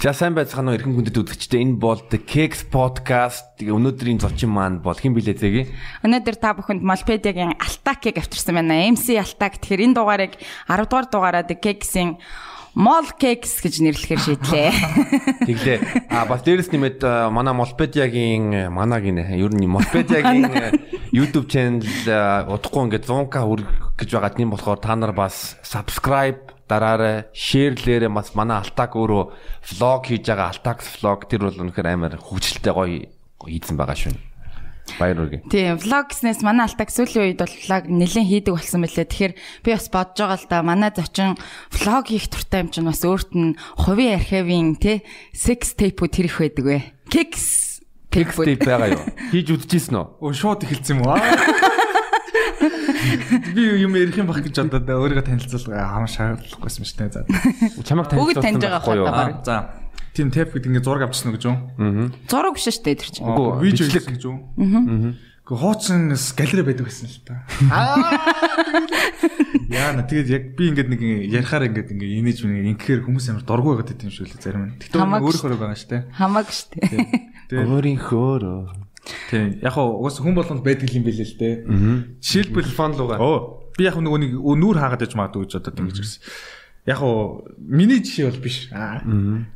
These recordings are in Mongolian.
За сайн байцгаана уу эрхэм хүндэт үзэгчдээ энэ бол The Cakes podcast. Өнөөдрийн зочин маань бол хэн билээ зэги? Өнөөдөр та бүхэнд Молпедиагийн Алтакийг авчирсан байна. MC Алтак. Тэгэхээр энэ дугаарыг 10 дугаар дугаараа The Cakes-ийн Mol Cakes гэж нэрлэхээр шийдлээ. Тэглээ. А бас дээрэс нэмээд манай Молпедиагийн манагийн ер нь э, YouTube channel удахгүй ингээд 100k хүрэх гэж байгаа тийм болохоор та нар бас subscribe дараарай, шеэрлээрээ бас манай Алтак өөрөө влог хийж байгаа Алтакс влог тэр бол үнэхээр амар хөвгчлөлтэй гоё хийсэн байгаа шүү. Баяр үргэ. Тийм, влог гэснээс манай Алтак сүүлийн үед бол влог нэлээд хийдэг болсон мөлий. Тэгэхээр би бас бодож байгаа л да манай зочин влог хийх туртай юм чинь бас өөрт нь хувийн архивын тий sex tape-үүд тэрх байдаг вэ? Kicks Kicks tape байгаа юу? Хийж үдчихсэн үү? Өө шууд эхэлсэн юм аа. Би юм ярих юм баг гэж бодоод өөрийгөө танилцуулга хам шаардлагагүйсэн шүү дээ. За. Чамайг Бүгд танилцуулсан таньж байгаа байхгүй юу? Аа, За. Тийм тэп гэдэг ингээ зураг авчихсан гэж юу? Зураг биш шүү дээ тэр чинь. Үгүй, Видео бичлэг. хийх гэж юу? Аа. Гэхдээ хуучин галерей байдаг гэсэн л та. Аа. Яа, тэгээд яг би ингээд нэг ярихаар ингээд ингээ инээж мэн ингээр хүмүүс амар дургу байгаад байт юм шиг л зарим нь. Тэгтээ өөрөөр байгаа шүү дээ. Хамаагүй шүү дээ. Өөрийнхөө тийм яг хаа угаас хүн болгонд байдаг юм билээ л дээ. Жишээлбэл фон луга. Оо би яг нөгөө нэг нүүр хаагаад яж магадгүй гэж бодоод ингэж ирсэн. Яг уу миний жишээ бол биш. Аа.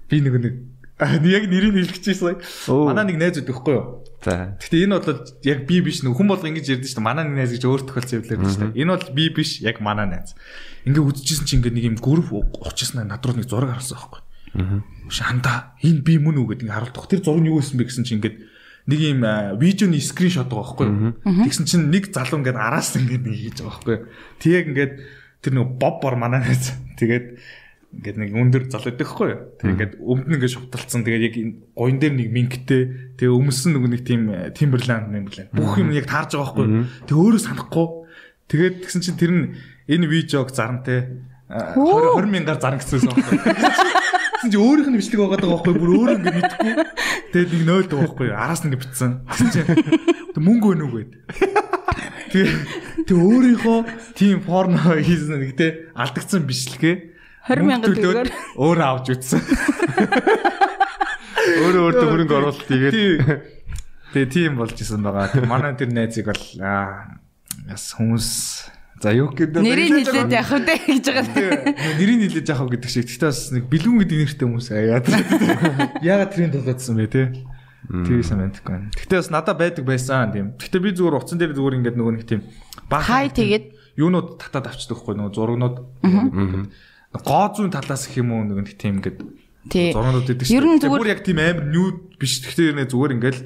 Би нөгөө нэг яг нэрийг хэлчихсэн. Манай нэг найз өгөхгүй юу? За. Гэтэ энэ бол яг би биш нөгөө хүн болго ингэж ярьдэн шүү дээ. Манай нэг найз гэж өөр тохиолдсон явлаа ярьдэн шүү дээ. Энэ бол би биш яг манай найз. Ингээ үдчихсэн чи ингээ нэг юм гүрв ухчихсан над руу нэг зураг харсан байхгүй. Аа. Шанда энэ би мөн үү гэдэг ингээ харуулдаг. Тэр зураг нь юу байсан бэ гэсэн чи ингээд нэг юм видеоны скриншот байгаа байхгүй юу? Тэгсэн чинь нэг залуу ингээд араас ингээд нэг хийж байгаа байхгүй юу? Тэг ингээд тэр нэг боб бор манай найз. Тэгээд ингээд нэг өндөр залуу байдаг хгүй юу. Тэг ингээд өмнө нь ингээд шупталцсан. Тэгээд яг гоён дээр нэг мингтэй. Тэгээ өмсөн нэг нэг тийм Timberland Timberland. Бүх юм яг таарж байгаа хгүй юу. Тэг өөрөө санахгүй. Тэгээд тэгсэн чинь тэр нь энэ видеог зарантай 20 20 мянгаар зарна гэсэн юм байна. Тэгсэн чи өөрийнх нь бичлэг байгаа даа байхгүй бүр өөрөө ингэ мэдхгүй. Тэгээд нэг нойлд байгаа байхгүй араас нь ингэ битсэн. Тэгсэн чи мөнгө өнөг байд. Тэгээ тэг өөрийнхөө тим порно хийсэн нэг те алдагдсан бичлэгээ 20 мянган төгрөгөөр өөрөө авч үтсэн. Өөрөө өөртөө хөрөнгө оруулалт хийгээд Тэгээ тийм болж исэн байгаа. Манай тэр найзыг бол аа яс хүмүүс за юу гэдэг нэрийг хэлээд явах үү гэж байгаа. Нэрийг яах вэ гэдэг шиг. Тэгтээ бас нэг бэлгүүн гэдэг нэртэй хүмүүс яагаад яагаад тэрийн толгойдсон бэ те? Тэрийсэн мэдхгүй байна. Тэгтээ бас надад байдаг байсан тийм. Тэгтээ би зүгээр уцсан дээр зүгээр ингээд нөгөө нэг тийм Хай тэгээд юунууд татаад авчдаг хгүй нөгөө зургнууд. Гоо зүүн талаас их юм уу нөгөө нэг тийм ингээд зургнууд Тэгтээ зүгээр- бүр яг тийм амар нюд биш. Тэгтээ нэ зүгээр ингээд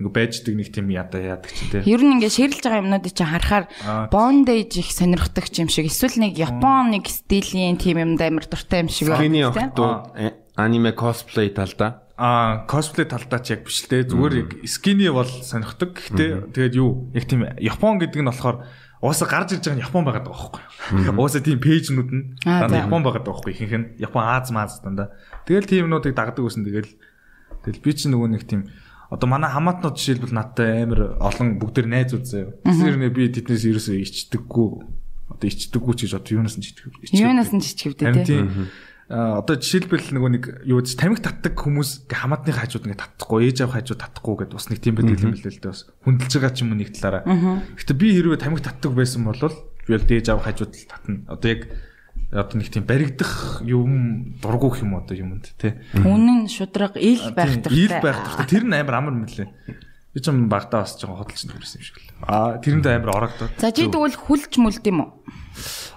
ингээ байждаг нэг тийм ядаа яадаг ч тийм. Ер нь ингээд ширэлж байгаа юмнуудыг чинь харахаар Аа. bondage их сонирхдаг юм шиг эсвэл нэг Япон нэг стилийн тийм юмд амар дуртай юм шиг байна. охтууд аниме косплей талдаа Аа, косплей талдаа ч яг биш л дээ. Зүгээр яг скини бол сонирхдаг. Гэхдээ тэгээд юу? Яг тийм Япон гэдэг нь болохоор уусаа гарч ирж байгаа нь Япон байгаад байгаа байхгүй. Уусаа тийм пэйжнүүд нь Аа, дандаа. Япон байгаад байгаа байхгүй. Ихэнх нь Япон Аз маз дандаа. Тэгэл тийм юмнуудыг дагдаг гэсэн тэгэл тэгэл би чи нөгөө нэг тийм одоо манай хамаатнууд жишээлбэл надтай амар олон бүгдээр найзууд заяа. Тэгэхээр нэ би тэднээс ерөөсөө ичдэггүй. Одоо ичдэггүй ч гэж одоо юунаас нь ичдэг. Юунаас нь тий. тийм а одоо жишээлбэл нөгөө нэг юу гэж тамиг татдаг хүмүүс хамаатны хажууд ингээ татахгүй ээж аав хажууд татахгүй гэдэг бас нэг тийм байдаг юм билээ л дээ бас хүндэлж байгаа ч юм уу нэг талаараа. Гэтэ би хэрвээ тамиг татдаг байсан бол би бол ээж аав хажууд л татна. Одоо яг одоо нэг тийм баригдах юм дургух юм одоо юмд тий. Үнэн шудраг ил байх Тийм, Ил дуртай. байх дуртай. Тэр нь амар амар мөлий. Би ч юм багтаа бас жоохон хөдөлж нэрсэн юм шиг л. Аа тэрэндээ амар орогдоод. За чи тэгвэл хүлж мүлд юм уу?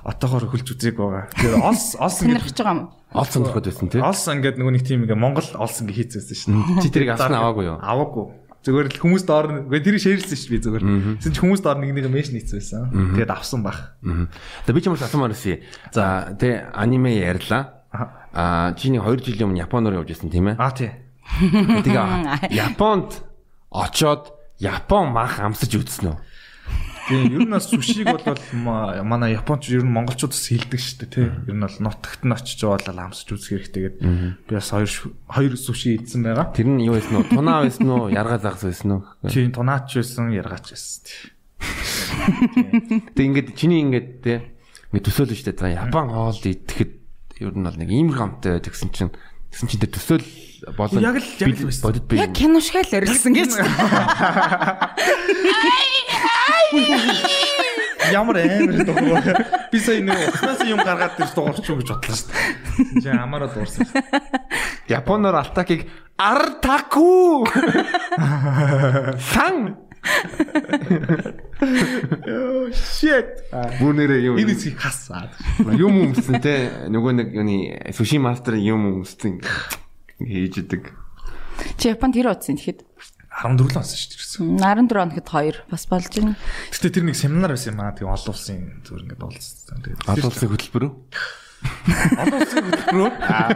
Отоогоор хөлж үзег байгаа. Тэр олс олс Сонирхож байгаа юм уу? олц сонирхоод байсан тий. Олс ингээд нөгөө нэг тийм ингээ Монгол олс ингээ хийцээсэн шин. Чи тэрийг авсан аваагүй юу? Аваагүй. Зүгээр л хүмүүс доор үгүй тэрийг шеэрлсэн шүү би зүгээр. Тэгсэн чи хүмүүс доор нэг нэг мэш нийцсэн. Тэгээд авсан баг. За би ч юм уу асуумаар ирсэн. За тэ аниме ярьлаа. Аа чи нэг 2 жилийн өмнө Японоор явж ирсэн тийм ээ. Аа тий. Тэгээ Японд очоод Япон мах амсаж үзсэн үү? Тийм ер нь бас сушиг бол ма- манай японч ер нь монголчууд бас хилдэг шүү дээ тий. Ер нь бол нутагт нь очиж яваалаа амсаж үзэх хэрэгтэй гэдэг. Би бас хоёр хоёр суши идсэн байгаа. Тэр нь юу байсан уу? Тунаа байсан уу? Яргаа загас байсан уу? Тийм тунаач байсан, яргаач байсан. тий. Тэг ингээд чиний ингээд те ингээд төсөөлж штэ. За Япон хоол идэхэд ер нь бол нэг ийм хамтай байдаг гэсэн чинь Тэгсэн чинь тэр төсөөл болон Яг л- яг л бодит би. Яг кино шиг л орилсан гэж. Ямар амар дуурай. Би сая нэг уснаас юм гаргаад тэр дуурч юу гэж бодлоо шүү дээ. Амаараа дуурсан. Японоор алтакийг артаку. Сан. Shit. Бүр нэрээ юм. Энэ хэсгийг хасаа. Юм өмсөн те нөгөө нэг юуны суши мастер юм өмсөн хийж идэг. Чи Японд хэр удсан тэгэхэд? 14 л онсон шүү дээ. 14 хоногт 2 бас болж байна. Гэтэ тэр нэг семинар байсан юм аа. Тэгээ олон улсын зүгээр ингээд уулзсан. Тэгээ Олон улсын хөтөлбөр үү? олон улсын хөтөлбөрөөр аа.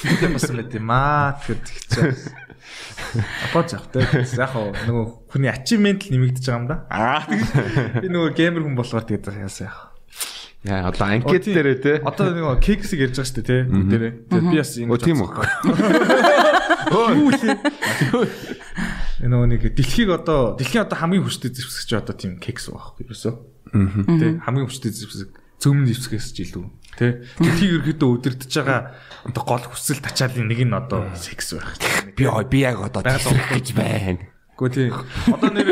Тийм бас мэт юм аа. Тэгэхээр тэгчихээ. Апоч явах те. Яг хоо нөгөө хүний ачивмент л нэмэгдэж байгаа юм да. Аа би нөгөө геймер хүн болохоор тэгээд яасан яах. Яа одоо анкет дээрээ те. Одоо нөгөө кексиг ярьж байгаа шүү дээ те. Дээрээ. Би бас Оо тийм үү. Юу лээ. Энэ нэг дэлхийг одоо дэлхийн одоо хамгийн хүчтэй зэвсгэж одоо тийм кекс байхгүй ерөөсөө. Тэ хамгийн хүчтэй зэвсэг цөмн зэвсгээс ч илүү. Тэ дэлхийг ерөөдөө өдөртөж байгаа одоо гол хүсэл тачаалын нэг нь одоо секс байх. Би би яг одоо гэж байна. Гэхдээ тий. Одоо нэр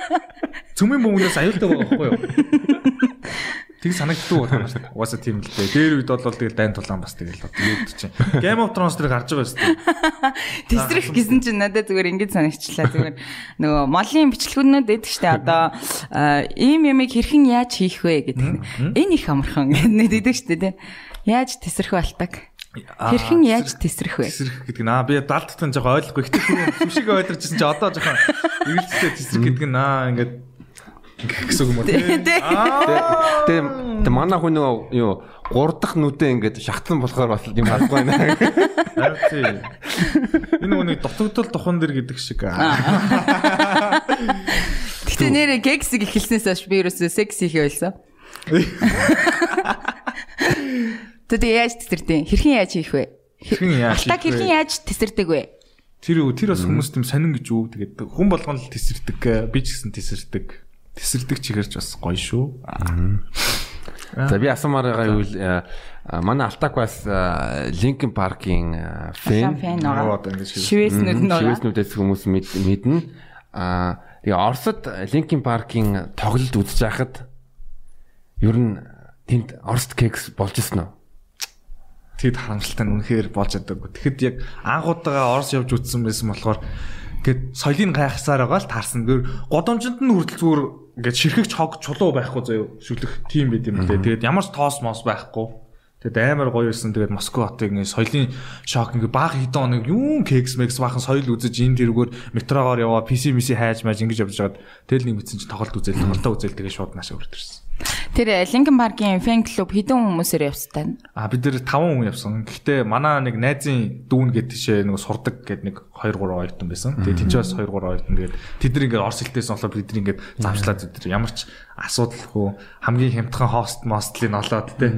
цөмийн бөмбөнөөс аюултай байгаа байхгүй юу? Тэг санагддаг байна шүү дээ. Угаасаа тийм л дээ. Дээр үед бол тэгэл дайн тулаан бас тэгэл гэдэг чинь. Game of Thrones дээр гарч байгаа шүү дээ. Тесрэх гэсэн чинь надад зүгээр ингэж санагчлаа зүгээр нөгөө молын бичлэгнүүд эдэг штэ одоо а, ийм ямиг хэрхэн яаж хийх вэ гэдэг. Энэ их амархан гэдэг штэ тий. Яаж тесрэх балтаг? Хэрхэн яаж тесрэх вэ? Тесрэх гэдэг нь аа би даалттай жоохон ойлгохгүй. Гэтэ түр сүшиг ойлгож ирсэн чи одоо жоохон эргэлзээ тесрэх гэдэг нь аа ингээд гэсэн юм уу Тий. тий. Аа Тэгээ манай хүн нөгөө юу 3 дахь нүдээ ингээд шахтсан болохоор бас юм харахгүй байна. харин тий. Энэ үнийг дутагдал тухан дэр гэдэг шиг. Гэтэ нэрэ кексиг эхэлснээс хойш би ерөөсөө секс хийх байлсан. Тэгээ яаж тесэрдээ? Хэрхэн яаж хийх вэ? Хэрхэн яаж хийх вэ? хэрхэн яаж тесэрдэг вэ? Тэр тэр бас хүмүүс тийм сонин гэж үү тэгээд хүн болгоно л тесэрдэг би ч гэсэн тесэрдэг. Тесэрдэг чигэрч бас гоё шүү. За би асуумаар байгаа юу вэ? Манай Алтак бас Linkin Park-ийн Фэн. Шивээснүүд нь байгаа. Шивэснүүдээс хүмүүс мэд- мэднэ. Аа тэгээ Оросд Linkin Park-ийн тоглолт үзэж байхад ер нь тэнд Оросд кекс болж исэн үү? Тэгэд харамсалтай нь үнэхээр болж чадаагүй. Тэгэхэд яг анхудаага Орос явж үтсэн байсан болохоор ингээд соёлын гайхсаар байгаа л таарсан. Гэр годомжинд нь хүртэл зүгээр ингээд ширхэгч хог чулуу байхгүй заяо шүлэх тийм байд юм лээ. Тэгээд ямар ч тоос мос байхгүй. Тэгээд амар гоё байсан. Тэгээд Москва хотыг ингээд соёлын шок ингээд баг хэдэн хоног юун кекс мекс бахан соёл үзэж энэ тэргээр метрогоор яваа PC миси хайж мааж ингэж явж байгаад тэгэл нэг мэдсэн чинь тоглолт үзэл тоглолтоо үзэл тэгээд шууд наашаа үрдэрсэн. Тэр Linkin Park-ийн фэн клуб хэдэн хүмүүсээр явцтай. А бид нэр 5 хүн явсан. Гэхдээ манай нэг найзын дүүн гэдэг тийшээ нэг сурдаг гэдэг нэг 2 3 оюутан байсан. Тэгээ тэнцээ бас 2 3 оюутан тэгээд тэд нар ингээд орс хэлтээс болохоор бид нар ингээд замшлаад зүдэр ямар ч асуудалгүй хамгийн хямдхан хост мостлыг олоод тэ.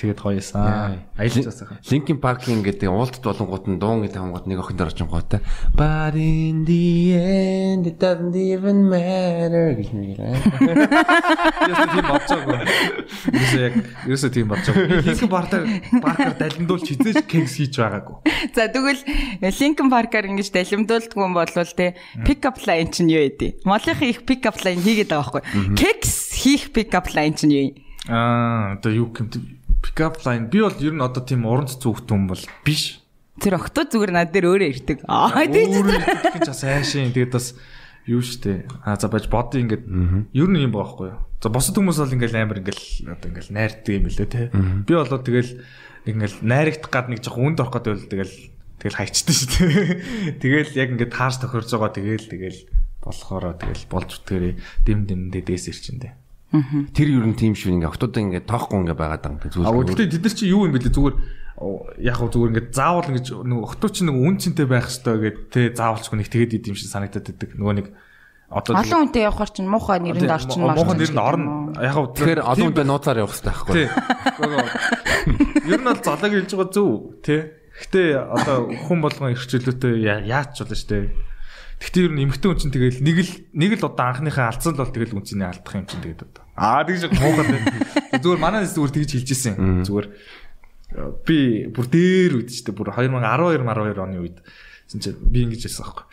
Тэгээд гоёсан. Аялцаас байгаа. Linkin Park-ийн гэдэг уулзт болонгууд нь дуун гэдэг хамгууд нэг охин дөрж готой. But in the end it doesn't even matter гэж нэг юм. Яс тийм бодсоогүй. Юусе яг юусе тийм бодсоогүй. Хийх бартаар паркер далиндуул хизээж кекс хийж байгаагүй. За тэгвэл Linkin Park-аар ингэж далимдуулдгүй юм бол те pick up line чинь юу вэ? Молынх их pick up line хийгээд байгаа байхгүй. Кекс хийх pick up line чинь юу вэ? Аа одоо юу юм pick up line би бол ер нь одоо тийм уран цэцүүхт хүн бол биш. Тэр октод зүгээр над дээр өөрөө ирдэг. Аа тийм итгэж бас айшин тэгээд бас юу штэ. А за баж бод ингээд ер нь юм байхгүй юу. За босод хүмүүс бол ингээл амар ингээл одоо ингээл найрдаг юм билээ те. Би болоод тэгэл ингээл найрагдах гад нэг жоох үнд орох гэдэг тэгэл тэгэл хайчдсан шүү дээ. Тэгэл яг ингээд таарс тохирж байгаа тэгэл тэгэл болохоороо тэгэл болж үтгээрээ дэм дэмдээ дээс ирчэндээ. Тэр ер нь тийм шүү ингээ октод ингээ тоохгүй ингээ байгаад байгаа А зүйл. гэхдээ тэд нар чи юу юм бэлээ зүгээр яг хөө зүгээр ингээд заавал ингэж нөгөө охтуу чи нөгөө үн цэнтэй байх хэрэгтэй гэд те заавалчгүй нэг тэгэд идэм шиг санагдаад байдаг. Нөгөө нэг одоо Олон хүнтэй явахаар чинь муухай нэрэнд орчин Муухай нэрэнд орно. Яг хөө Тэгэхээр олон хүнтэй нууцаар явах хэрэгтэй байхгүй. тий. Ер нь бол золог хэлж байгаа зөв тий. Гэтэ одоо хүн болгон эрхчлөөтэй яач ч болно штэ. Гэхдээ ер нь эмгтэн хүн чинь тэгэл нэг л нэг л одоо анхныхаа алдсан л бол тэгэл үнцнийг алдах юм чинь тэгээд одоо. Аа тэгж тий. Зүгээр манай зүгээр тэгж хэлж исэн. Зүгээр би бүр дээр үед ч бүр 2012 12 оны үед чинь би ингэж хэлсэн аахгүй.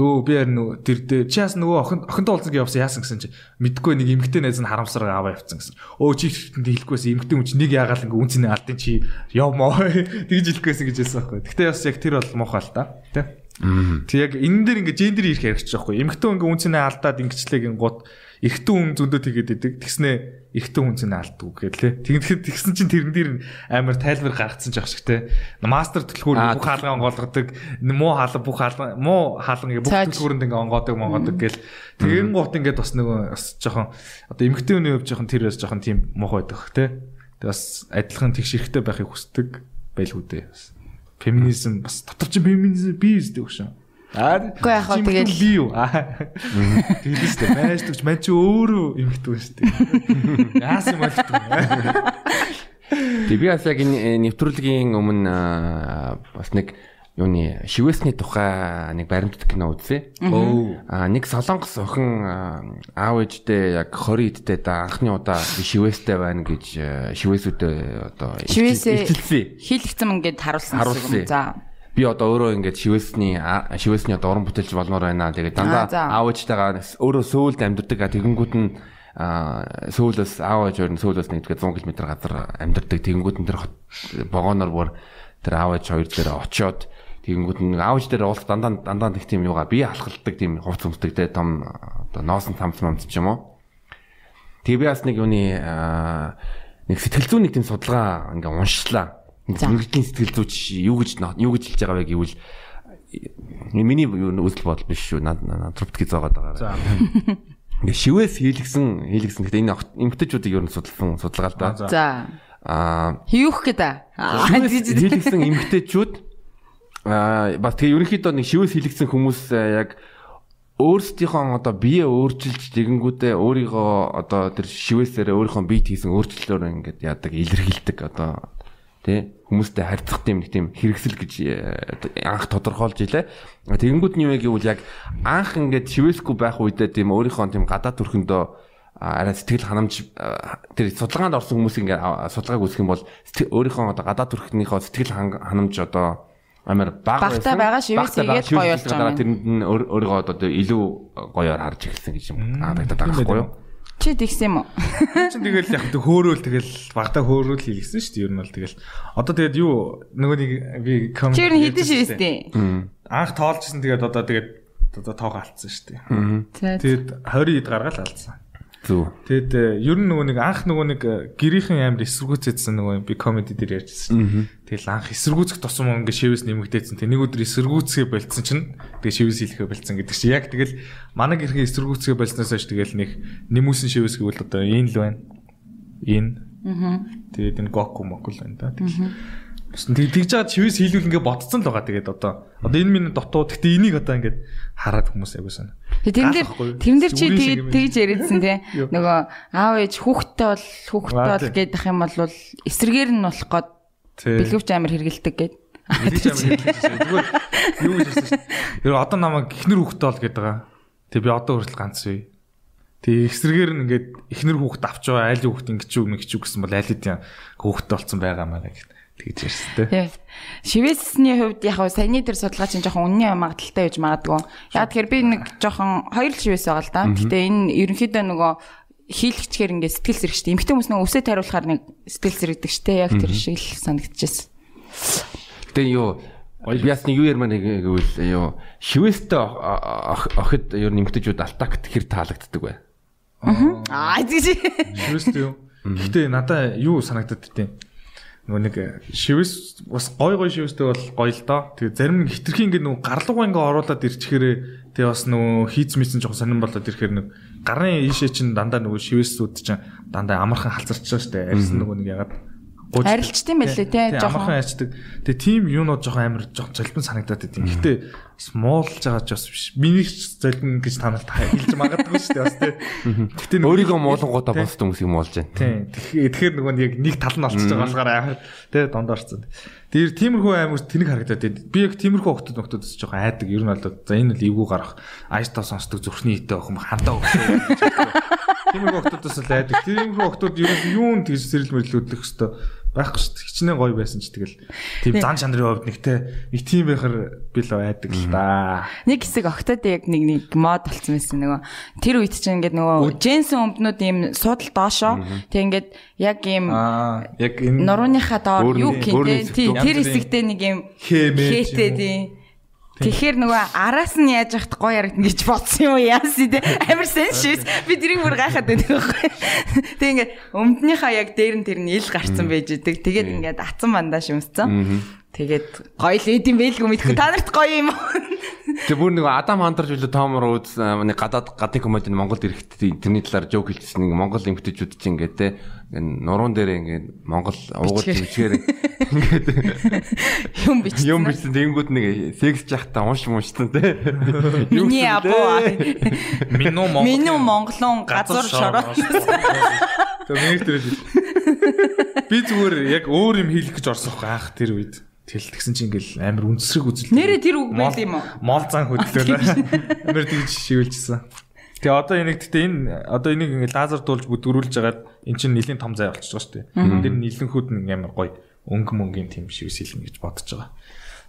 Өө би харин нөгөө тэр дээр чи яас нөгөө охин охинтой уулзсан явсан яасан гэсэн чи мэдгүй нэг эмгтэй найз нь харамсараа аваа явцсан гэсэн. Өө чи ихтэнд хэлэхгүйсэн эмгтэй хүн чи нэг ягаал ингээ үнцний алдын чи явмоо тэгж хэлэхгүйсэн гэж хэлсэн аахгүй. Гэтэ бас яг тэр бол муухай л та. Тэ. Тэг яг энэ дээр ингээ гендер ирэх хэрэгч байхгүй. Эмгтэй ингээ үнцний алдаад ингэчлэг гот эрэгтэн хүн зөндөө тэгээд идэг. Тэгснээ эрэгтэн хүн зэн алддаг гэхэл тэгээд тэгсэн чинь тэрэн дээр амар тайлбар гаргацсан ч ах шиг те. Мастер төлхөөр бүх хаалгаа онгоолгодог, муу хаалга бүх хаалга муу хаалга ингээ бүх төлхөөрөнд ингээ онгоодог монгодог гэл. Тэгэн гут ингээ бас нөгөө бас жоохон одоо эмэгтэй хүний хувьд жоохон тэр бас жоохон тийм муухай байдаг те. Тэгээд бас адилхан тэгш эрэхтэй байхыг хүсдэг байлгүй дээ. Феминизм бас дотор чинь феминизм бий үсдэг шүү. Аа. Гэхдээ яг хаа тэгэл би юу. Тэгэлээс тэ байж төгч мань чи өөрөө эмхтэн шүү дээ. Яасан юм болтгоо. Тэг би бас яг энэ нэвтрүүлгийн өмнө бас нэг юуны шивэсний тухай нэг баримтат кино үзье. Аа нэг солонгос охин аав ээжтэй яг 20 эдтэй да анхны удаа шивэстэй байна гэж шивэсүүдээ одоо илчилсэн. Хийлгцэн ингээд харуулсан. За би одоо өөрөө ингээд шивэсний шивэсний одоо уран бүтээлч болмоор байна. Тэгээд дандаа аав ээжтэйгээ өөрөө сөүлд амьддаг. Тэгэнгүүт нь сөүлөөс аав ээж өөр нь сөүлөөс нэг 100 км газар амьдардаг. Тэгэнгүүт нь тэр богоноор бүр тэр аав ээж хоёр дээр очиод тэгэнгүүт аав ээж дээр уулах дандаа дандаа нэг тийм юугаа бие алхалдаг тийм хувц өмсдөг те том одоо ноосон тамц мамц ч юм уу. Тэгээ би бас нэг юуны нэг сэтгэл зүйн нэг тийм судалгаа ингээ уншлаа Мэргэжлийн сэтгэл зүйч юу гэж юу гэж хэлж байгаа вэ гэвэл миний үзэл бодол биш шүү. Антропологи заагаад байгаа. За. Ингээ шивээс хийлгсэн хийлгсэн гэхдээ энэ эмгтэжүүдийг ер нь судалсан судалгаа л да. За. Аа хийх гэдэг. Хийлгсэн эмгтэжүүд аа бас тэгээ ерөнхийдөө нэг шивээс хийлгсэн хүмүүс яг өөрсдийнхөө одоо бие өөрчилж тэгэнгүүтээ өөрийгөө одоо тэр шивээсээр өөрийнхөө биед хийсэн өөрчлөлөөр ингээд яадаг илэрхийлдэг одоо тий хүмүүстэй харьцах тийм нэг тийм хэрэгсэл гэж э, анх тодорхойлж илээ. Тэгэнгүүт нь юу вэ гэвэл яг анх ингээд шивэсгүй байх үедээ тийм өөрийнхөө тийм гадаад төрхөндөө арай сэтгэл ханамж тэр судалгаанд орсон хүмүүс ингээд судалгааг үзэх юм бол өөрийнхөө одоо гадаад төрхнийхөө сэтгэл ханамж одоо амар байсан. Багтаа байгаа шивээс игээд гоё болж байгаа. Тэрэнд нь өөрийгөө одоо илүү гоёор харж эхэлсэн гэж юм байгаа байхгүй юу? Чи тэгсэн юм уу? Чин тэгэл яг тэг хөөрөөл тэгэл багтаа хөөрөөл хийлгсэн шүү дээ. Ер нь бол тэгэл одоо тэгээд юу нөгөө нэг би коммент Чи ер нь хийдэж шүү дээ. Анх тоолжсэн тэгээд одоо тэгээд одоо тоогоо алдсан шүү дээ. Тэгээд 20 ид гаргаал алдсан. Зүг. Тэгэд э, ер нь нөгөө нэг анх нөгөө нэг э, гэрийнхэн амир эсэргүүцээдсэн нөгөө би комеди дээр ярьжсэн. Тэгэл анх эсэргүүцэх тусам ингээ шивээс нэмэгдээдсэн. Тэг нэг өдөр эсэргүүцгээ болцсон чинь тэгээ шивээс хийлэхэ болцсон гэдэг чи яг тэгэл манай гэрхэн эсэргүүцгээ болсноос хойш тэгэл нэг нэмүүлсэн шивээс гэвэл одоо энэ л байна. Энэ. Аа. Тэгээд энэ гоку мокул байна да. Тэгэл тэгж жаад шивээс хийлүүл ингээ ботцсон л байгаа. Тэгээд одоо одоо энэ минь дотоо гэхдээ энийг одоо ингээ хараад хүмүүс аягүй sana. Тэрэн дээр тэрэн дээр чи тэгээд тэгж яриадсан тий. Нөгөө аав ээж хүүхдтэй бол хүүхдтэй бол гэдэг юм бол эсрэгээр нь болох гээд бэлгэвч амир амир хэргэлдэг. Зүгээр юу гэж хэлсэн шүү. Тэр одоо намайг ихнэр хүүхдтэй бол гэдэг байгаа. Тэг би одоо хүртэл ганц бий. Тэг эсрэгээр нь ингээд ихнэр хүүхд авч байгаа айл хүүхд юу мэгч юу гэсэн бол айл хэдийн хүүхдтэй болсон байгаа маа гэх тэгж ярьстай. Тийм. Шивэсний хувьд яг хав саяны тэр судалгаа чинь жоохон үнний магадaltaй байж магадгүй. Яг тэгэхээр би нэг жоохон хоёр л шивэс байгаа л да. Гэтэ энэ ерөнхийдөө нөгөө хийлгчгээр ингээд сэтгэл зэрэгчтэй. Эмхтэн хүмүүс нөгөө үсээ тариулахаар нэг сэтгэл зэрэгдэг штэ. Яг тэр шиг л санагдчихсэн. Гэтэ юу нэг юу ярмаар гэвэл юу шивэстэй охид ер нь эмгтэжүүд алтакт хэр таалагддаг вэ? Аа тийм. Шивэстэй юу? Гэтэ надаа юу санагдаад тийм нөгөө нэг шивэс бас гой гой шивэстэй бол гоё л доо. Тэгээ зарим нэг хитрхи ингээд нөгөө гарлуугаа ингээд оруулаад ирчихээрээ тэгээ бас нөгөө хийц мийсэн жоохон сонирн болоод ирэхээр нэг гарын ийшээ чинь дандаа нөгөө шивэсүүд чинь дандаа амархан халзарч байгаа шүү дээ. Арьсан нөгөө нэг ягаад Арилчт юм байлээ тий жоохон яачдаг. Тэгээ тийм юунууд жоохон амар жоохон золбон санагдаад байт юм. Гэтэ бас муулж байгаа ч бас биш. Миний золбон гэж та нарт хэлж магадгүй шүү дээ бас тий. Гэтэ өөрийгөө муулангуудаа босд хүмүүс юм муулж байна. Тий. Тэгэхээр нөгөө яг нэг тал нь олчж байгаа болохоор тий дондоорцсон. Тэр тиймэрхүү амар тэнэг харагдаад байд. Би яг тиймэрхүү хөлтөд нөхдөөс жоохон айдаг. Ер нь бол за энэ л эвгүй гарах. Айстаа сонсдог зүрхний хитэ охин хандаа өгсөн. Тиймэрхүү хөлтөдөөс л айдаг. Тиймэрхүү хөлтөд ер нь юунд тэгж сэрэл мэрлүүлэх хэвээр байхгүй шүү дээ. Хичнээн гоё байсан ч тэгэл тийм зан чанарын хувьд нэгтэй нэг тийм байхаар би л айдаг л да. Нэг хэсэг октод яг нэг нэг мод болцсон байсан нөгөө тэр үед чинь ингээд нөгөө джинсэн өмднүүд ийм суудал доошоо тэг ингээд яг ийм яг энэ нурууныхаа доор юу гэх юм тэр хэсэгтээ нэг ийм хээтэй юм уу. тий Тэгэхээр нөгөө араас нь яаж яхад гоё ярагдана гэж бодсон юм уу? Яаси те амар сеншис би тэрийг бүр гайхаад байдаг байхгүй. Тэг ингээд өмднийхаа яг дээр нь тэр нь ил гарцсан байж идэг. Тэгээд ингээд атсан бандаа шимсцэн. Тэгээд гоё л эд юм байлгүй мэдгүй та нарт гоё юм? Тэг бүр нэг Адам хамтарч үлээ Томор үз нэг гадаад гадны комедийн Монголд ирэхдээ тэрний талаар жок хэлчихсэн нэг Монгол эмгтээчүүд чинь ингээд те энэ нуруунд дээр ингээд Монгол уугуул Бичгээр. бичгээр Юм бичсэн. юм бичсэн тэнгүүд нэг секс жахта унш муншсан те. Миний абоо. Минуу Монгол. Минь Монголон газар шороо. Тэгээ миний тэр би зүгээр яг өөр юм хийх гэж орсон байхгүй анх тэр үед. Тэгэл тэгсэн чинь ингээл амар үнсрэг үзэл. Нэрээ тэр үг байл юм уу? Мол зан хөдлөөлөө. Амар тэгж шивэлжсэн. Тэгээ одоо энийг гэхдээ энэ одоо энийг ингээд лазер дуулж бүдгөрүүлж хагаад эн чинь нэлийн том зай болчихж байгаа шүү дээ. Тэр нийлэнхүүд нь амар гоё өнгө мөнгөний тийм шивс хэлнэ гэж бодож байгаа.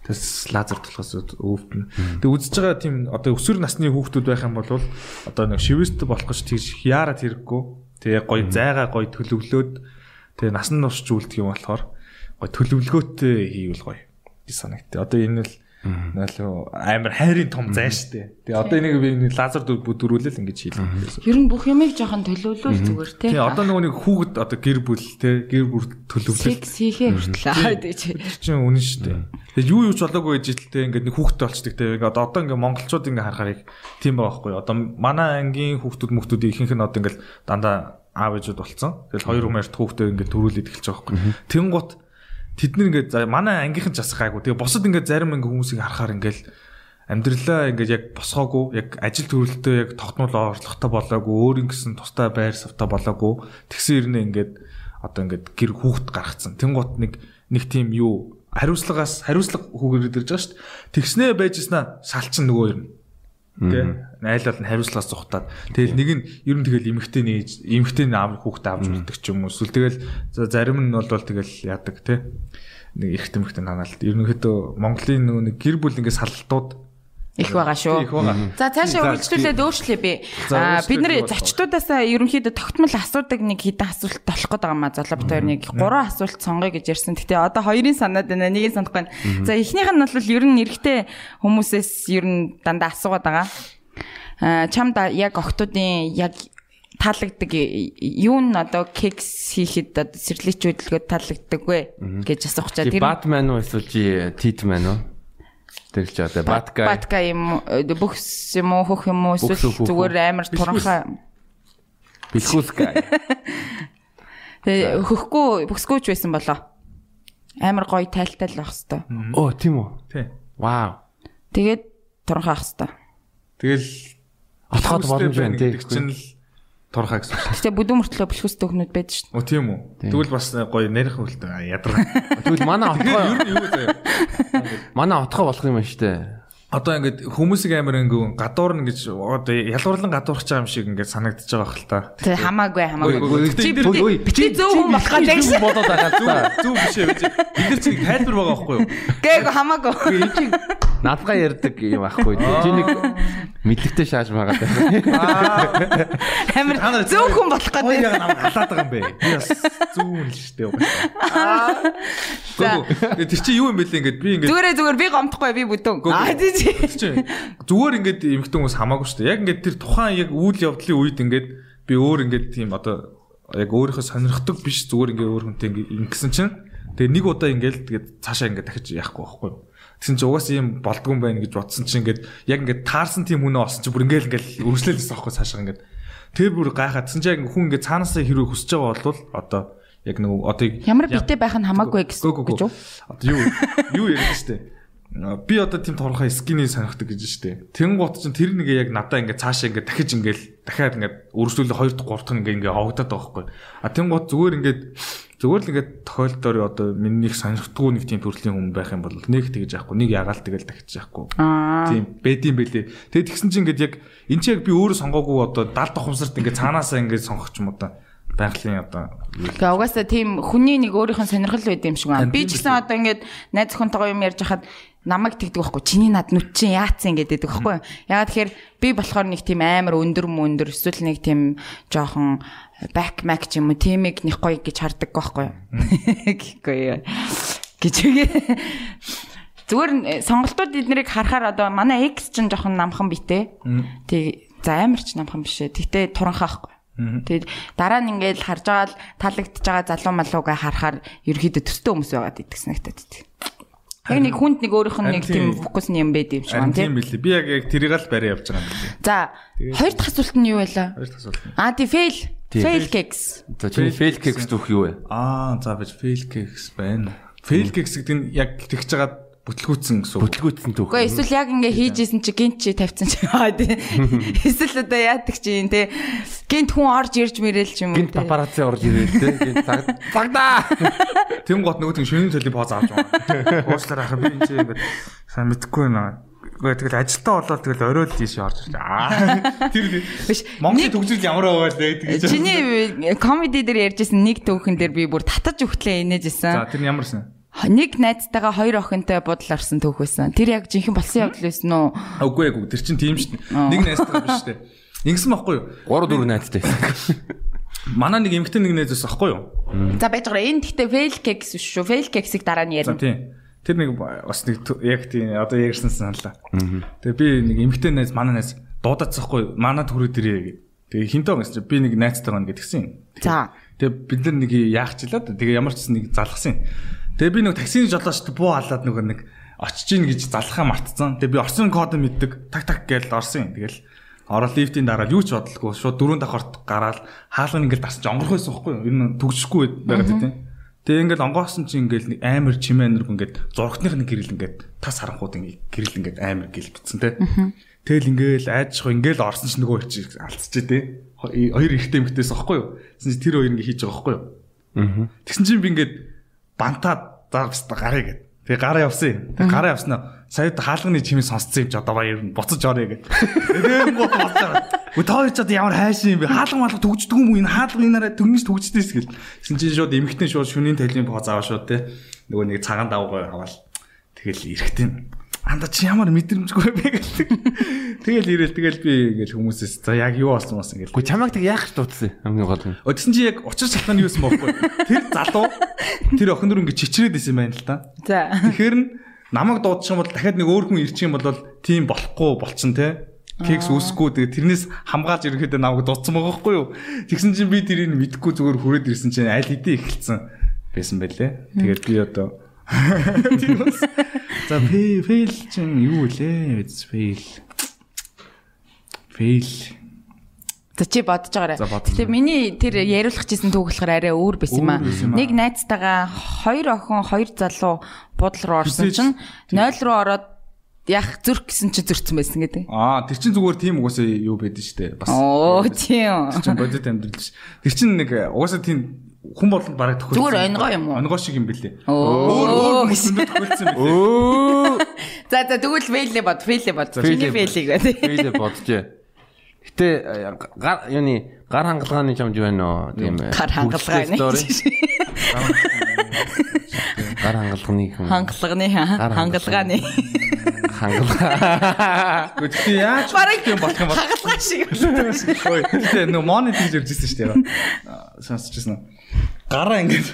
Тэс лазер тулахаас өвдөн. Тэгээ үзэж байгаа тийм одоо өсвөр насны хүүхдүүд байх юм бол одоо нэг шивэст болох гэж тийж яарад хэрэггүй. Тэгээ гоё зайгаа гоё төлөвлөөд тэгээ насан турш зүйлдэг юм болохоор төлөвлөгөөтэй хийвэл гоё. Би санагт. Одоо энэ л Наалуу амар хайрын том зай штэ. Тэгээ одоо энийг би лазер бүдгөрүүлэл ингэж хийлээ. Ер нь бүх юмыг жоохон төлөвлүүл зүгээр те. Тэгээ одоо нөгөө нэг хүүхэд одоо гэр бүл те гэр бүл төлөвлөл секс хийхээ хүртэл гэж. чинь үнэн штэ. Тэгээ юу юу ч болоогүй гэж хэлтэй ингээд нэг хүүхэдтэй болчдөг те. Ингээд одоо ингээд монголчууд ингээд харахаар их тийм байгаа байхгүй. Одоо манай ангийн хүүхдүүд мөхтүүд ихэнх нь одоо ингээд дандаа аав ээжүүд болцсон. Тэгэл хоёр хүмүүст хүүхдээ ингээд төрүүлээд эхэлж байгаа байхгүй. Тэнгут тэд нар ингээд манай ангийнхан ч бас гайгүй. Тэгээ босод ингээд зарим ингээд хүмүүсийг харахаар ингээд амьдралаа ингээд яг босгоогүй яг ажил төрөлтөө яг тогтмол орлоготой болоогүй өөр ингэсэн тустай байр савтай болоогүй. Тэгсэн ирнэ ингээд одоо ингээд гэр хүүхд гаргацсан. Тэнгуут нэг нэг тийм юу хариуцлагаас хариуцлага хүүгээр ирж байгаа шүү дээ. Тэгснээ байжснаа шалчин нөгөө юм Тэ? Айл бол хариуцлагаас зугатаад тэгэл нэг нь ер нь тэгэл эмэгтэй нээж эмэгтэй аав хүүхдээ авч үлдэх ч юм уу. Эсвэл тэгэл за зарим нь бол тэгэл яадаг тэ? Нэг эрт эмэгтэй ханаалт ерөнхийдөө Монголын нөгөө нэг гэр бүл ингээд салтууд Их байгаа шүү. За цаашаа үргэлжлүүлээд өөрчлөе би. Аа бид нар өөрчлөөд зочдуудаасаа ерөнхийдөө тогтмол асуудаг нэг хэдэн асуулт болох гээд байгаа маа золоо бит хоёр нэг гурван асуулт сонгоё гэж ярьсан. Гэтэ одоо хоёрын санаад байна. Нэгийг санахгүй байна. За эхнийх нь бол ер нь эрэгтэй хүмүүсээс ер нь дандаа асуугаад байгаа. Аа чамда яг октодын яг таалагддаг юу нь одоо кекс хийхэд одоо сэрлэч хөдөлгөөд таалагддаг вэ гэж асуух чаа. Чи Batman уу эсвэл Titman уу? Тэр ч одоо Batguy. батка юм уу, бүхс юм уу хөх юм уу эсвэл зүгээр амар туранхай Бэлхүүсгай. Тэгээ хөхгүй бүхсгүй ч байсан болоо. Амар гоё тайлтай л байх хэвээр. Оо тийм үү. тий Вау. Тэгээд туранхай байх хэвээр. тэгэл Отоход боломж байна тий. чинь л турхаа гэсэн. Гэтэ бүдүүн мөртлөө бэлхүүстэй хүмүүс байдаг шүү Оо тийм үү. Тэгвэл бас гоё нарийнх үлдээ ядраа. Тэгвэл манай отохоо Ер нь юу заяа. манай отохоо болох юм байна штэ. Одоо ингээд хүмүүсийг амар ингээ гадуурна гэж одоо ялгуурлан гадуурч байгаа юм шиг ингээд санагдаж байгаа хэл та. Тэг хамаагүй хамаагүй. Чи зөв хүн болох гэж Чи бодоод байгаа Зүг та. зүг биш ээ. Бид нар чинь тайлбар байгаа байхгүй юу? Гээг хамаагүй. Энд чи надгаа ярддаг юм аахгүй. Чи нэг мэдлэгтэй шааж байгаа даа. Амар зөв хүн болох Хоёр гэдэг. яг намайг халаад байгаа юм бэ. Би бас зүүн л штэ. За. Гэхдээ тэр чинь юу юм бэ лээ ингээд би ингээд Зүгээрээ зүгээр би гомдохгүй би бүдүүн. Аа тий чи. Зүгээр ингээд эмхтэн хүмүүс хамаагүй шүү дээ. Яг ингээд тэр тухайн яг үйл явдлын үед ингээд би өөр ингээд тийм одоо яг өөрийнхөө сонирхдаг биш зүгээр ингээд өөр хүнтэй ингэсэн чинь тэгээ нэг удаа ингээд тэгээд цаашаа ингээд дахиж яахгүй байхгүй юу. Тэгсэн чинь угаасаа юм болдгоо юм байна гэж бодсон чинь ингээд яг ингээд таарсан тийм хүнээ олсон чинь бүр ингээд ингээд өршлөлөөс авахгүй цаашаа ингээд тэр бүр гайхаад тэгсэн чинь яг хүн ингээд цаанаасаа хэрэг хүсэж байгаа бол одоо яг нэг одоо Ямар битээ байх нь хамаагүй гэсэн гү. гэж үү? Одоо юу юу яриад штэ. Би одоо тийм торхоо скины сонирхдаг гэж штэ. Тэнгуут чинь тэр нэгэ яг надаа ингээ цаашаа ингээ дахиж ингээл дахиад ингээ өргөжлүүлээ 2 дахь 3 дахь ингээ ингээ хавагдаад байгаа байхгүй. А тэнгуут зүгээр ингээ зүгээр л ингээ тохиолдоор одоо минийх сонирхдаггүй нэг тийм төрлийн хүн байх юм бол нэг тэгж яахгүй нэг ягаал тэгэл дахиж яахгүй. Тийм бэдийн бэлээ. Тэгээд тэгсэн чинь ингээд яг энэ чинь яг би өөрөө сонгоогүй одоо 70 тухамсарт ингээд цаанаасаа ингээд сонгох юм та. байгалийн одоо Тэгээ угаасаа тийм хүний нэг өөрийнх нь сонирхол байд юм шиг байна. Би ч гэсэн одоо ингээд найз охинтойгоо юм ярьж хахад намайг тэгдэг байхгүй чиний над нүд чинь яатсан гэдэг байхгүй. Ягаад тэгэхээр би болохоор нэг тийм амар өндөр мөндөр эсвэл нэг тийм жоохон back mac ч юм уу тиймийг нэг гоё гэж хардаг байхгүй. Гэхгүй гэж үгээ зүгээр нь сонголтууд эднэрийг харахаар одоо манай X ч жоохон намхан битээ. Тэг за амар ч намхан биш ээ. Тэгтээ туранхаахгүй Тэгээд дараа нь ингээд харж байгаа л таалагдж байгаа залуу малуугаа харахаар ерөөхдөө төстэй хүмүүс байгаад идэгс нэгтэд. Яг нэг хүнд нэг өөрийнх нь нэг тийм фокусны юм байд юм шиг байна тийм билээ. Би яг яг тэрийг л барай явж байгаа юм билээ. За, хоёр дахь асуулт нь юу байлаа? Хоёр дахь асуулт. Аа, тий fail. Fail cakes. За чиний fail cakes дүүх юу вэ? Аа, за бич fail cakes байна. Fail cakes гэдэг нь яг тэгж байгаа бүтлгүүцсэн гэсэн үг. Бүтлгүүцсэн түүх. Гэхдээ эсвэл яг ингээ хийжсэн чи гинт чи тавьсан чи аа тий. Эсвэл одоо яадаг чи юм те. Гинт хүн орж ирж мэрэл ч юм уу. Гинт папарацци орж ирэл те. Гинт цаг цагдаа. Тэм гот нөгөө тийм шөнийн төлөв поз авч байгаа. Уучлаарай хаа би энэ чи ингээд сайн мэдэхгүй байна. Гэхдээ тэгэл ажилтаа болоод тэгэл оройл тийш орж ирж. Аа. Тэр биш. Монголын төгсрөл ямар байвал тэгж. Чиний комеди дээр ярьжсэн нэг түүхэн дээр би бүр татаж өгтлээ инээжсэн. За тэр ямарсан? Нэг найзтайгаа хоёр охинтой бодол орсон түүх байсан. Тэр яг жинхэнэ болсон явдал байсан уу? Үгүй ээ, тэр чинь тийм шүү дээ. Нэг найзтайгаа биш дээ. Ингэсэн байхгүй юу? 3 4 найзтай байсан. Манай нэг эмгтэн нэг найз байсан байхгүй юу? За байж байгаа. Энэ гэхдээ fail cakes биш шүү. Fail cakes-ийг дараа нь ярина. Тийм. Тэр нэг бас нэг яг тийм одоо ярьсан саналаа. Тэгээ би нэг эмгтэн найз манай найз дуудацсахгүй манад хүрээ дэрээ гэ. Тэгээ хинтөө гэсэн би нэг найзтайгаа ингэ тэгсэн. За. Тэгээ бид нар нэг яах ч лээ. Тэгээ ямар ч нэг залгасан. Тэгээ би нэг таксины жолоочд буу халаад нөгөө нэг очиж гин гэж залхаа мартцсан. Тэгээ би орсон код мэддэг. Так так гэж орсон. Тэгэл орол лифтийн дараа юу ч бодлогүй шууд дөрөв дахь орт гараад хаалган ингээл дарсаж онгорох байсан байхгүй юу? Ер нь төгсөхгүй байгаад тийм. Тэгээ ингээл онгоосон чи ингээл амар чимээ нэрг ингээд зургатных нэг гэрэл ингээд тас харанхууд ингээд гэрэл ингээд амар гэл битсэн те. Тэгэл ингээл айдчих ингээл орсон ч нөгөө чи алдчихжээ те. Хоёр ихтэй эмгтээс аахгүй юу? Тэгсэн чи тэр хоёр ингээд хийж байгаа аахгүй юу? Тэгсэн чинь би ингээд бантаад заа гарыг гэд. Тэгээ гараа явсан юм. Тэгээ гараа явснаа саяд хаалганы чимээ сонсцсон юм чи одоо баяр нь буцаж орё гэд. Тэгээ гоо бодлоо. Гү тоо ч одоо ямар хайшин юм бэ? Хаалган малган төгждөг юм уу? Энэ хаалган инаараа төгнөж төгждөөс гэл. Тэгсэн чинь шууд эмхтэн шууд шүнийн талын боо зааваа шууд те. Нөгөө нэг цагаан давгаа аваад тэгэл эрэхтэн анда чи ямар мэдрэмжгүй бэ гэл. Тэгэл ирээл тэгэл би ингээл хүмүүсээс за яг юу болсон бас ингээл. Гэхдээ чамайг тэг яах гэж дуудсан хамгийн гол нь. Өдсөн чи яг учир шалтгаан юу юм боохгүй. Тэр залуу тэр охин дөр ингээд чичрээд исэн байна л да. За. Тэгэхээр нь намайг дуудчих юм бол дахиад нэг өөр хүн ирчих юм бол тийм болохгүй болчихно те. Кекс үсэхгүй тэгээ тэрнээс хамгаалж ирэхэд намайг дуудсан байгаа хгүй юу. Тэгсэн чинь би тэрийг мэдхгүй зүгээр хүрээд ирсэн чинь аль хэдийн эхэлсэн байсан байлээ. Тэгээд би одоо За fail чинь юу лээ? Fail. Fail. За чи бодож байгаарай. Гэтэ миний тэр яриулах гэсэн түүх болохоор арай өөр байсан юм аа. Нэг найзтайгаа хоёр охин, хоёр залуу буудал руу орсон чинь 0 руу ороод яг зүрх гэсэн чи зөрчсөн байсан гэдэг. Аа тэр чин зүгээр тийм угаасаа юу байдэн штэ. Бас. Оо тийм. Тэр чин бодит амьдрал ш. Тэр чин нэг угаасаа тийм хүн болгонд бараг төхөөлсөн. Зүгээр онгоо юм уу? Онгоо шиг юм бэлээ. Өөр өөр хүсэндээ төхөөлсөн бэлээ. Өө. За за тэгвэл фейлээ бод, фейлээ бод. Чиний фейлийг бод. Фейлээ бодож. Гэтэ гар юуны гар хангалгааны юу байна оо тийм гар хангалгааны. Гар хангалгааны юм. Хангалгааны хангалгааны. Хангалгаа. Гэхдээ яаж юм болох юм бол хангалгаа шиг. Ой, тэгээ нөө монит хийж иржсэн шүү дээ. Сонсчихсан уу? Гараа ингэж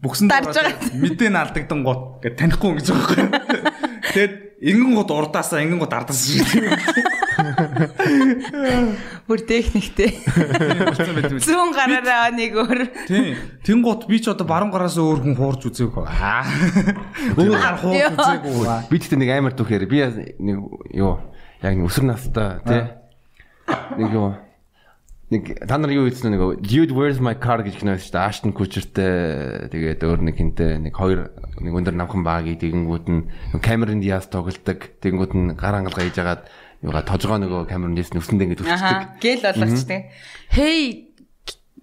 бүксэн дарж байгаа. Мэдээ алдагдан гот гэж танихгүй гэж байгаа юм. Тэгэд ингэн гот урдаасаа ингэн гот ардаас шиг. Бүр техниктэй. Зүүн гараараа нэг өөр. Тийм. Тэн гот би ч одоо баруун гараас өөр хүн хуурж үзээгүй. Аа. Өөр гар хуурж үзээгүй. Би тэгтээ нэг амар түүхээр би нэг юу яг өсөр настай тий. Нэг юу нэг та нар юу хэлсэн нэг Dude where's my car гэж кино шүү дээ. Ashton Kutcherтэй тэгээд өөр нэг хинтээ нэг хоёр нэг өндөр намхан бааги тэгэнгүүт нь Cameron Diaz тоглолдог. Тэгэнгүүт нь гар хангалгаа хийж агаад юугаа тожгоо нөгөө Cameron Diaz нүсэндээ ингэж үсчихдэг. Гэл болгочтой. Hey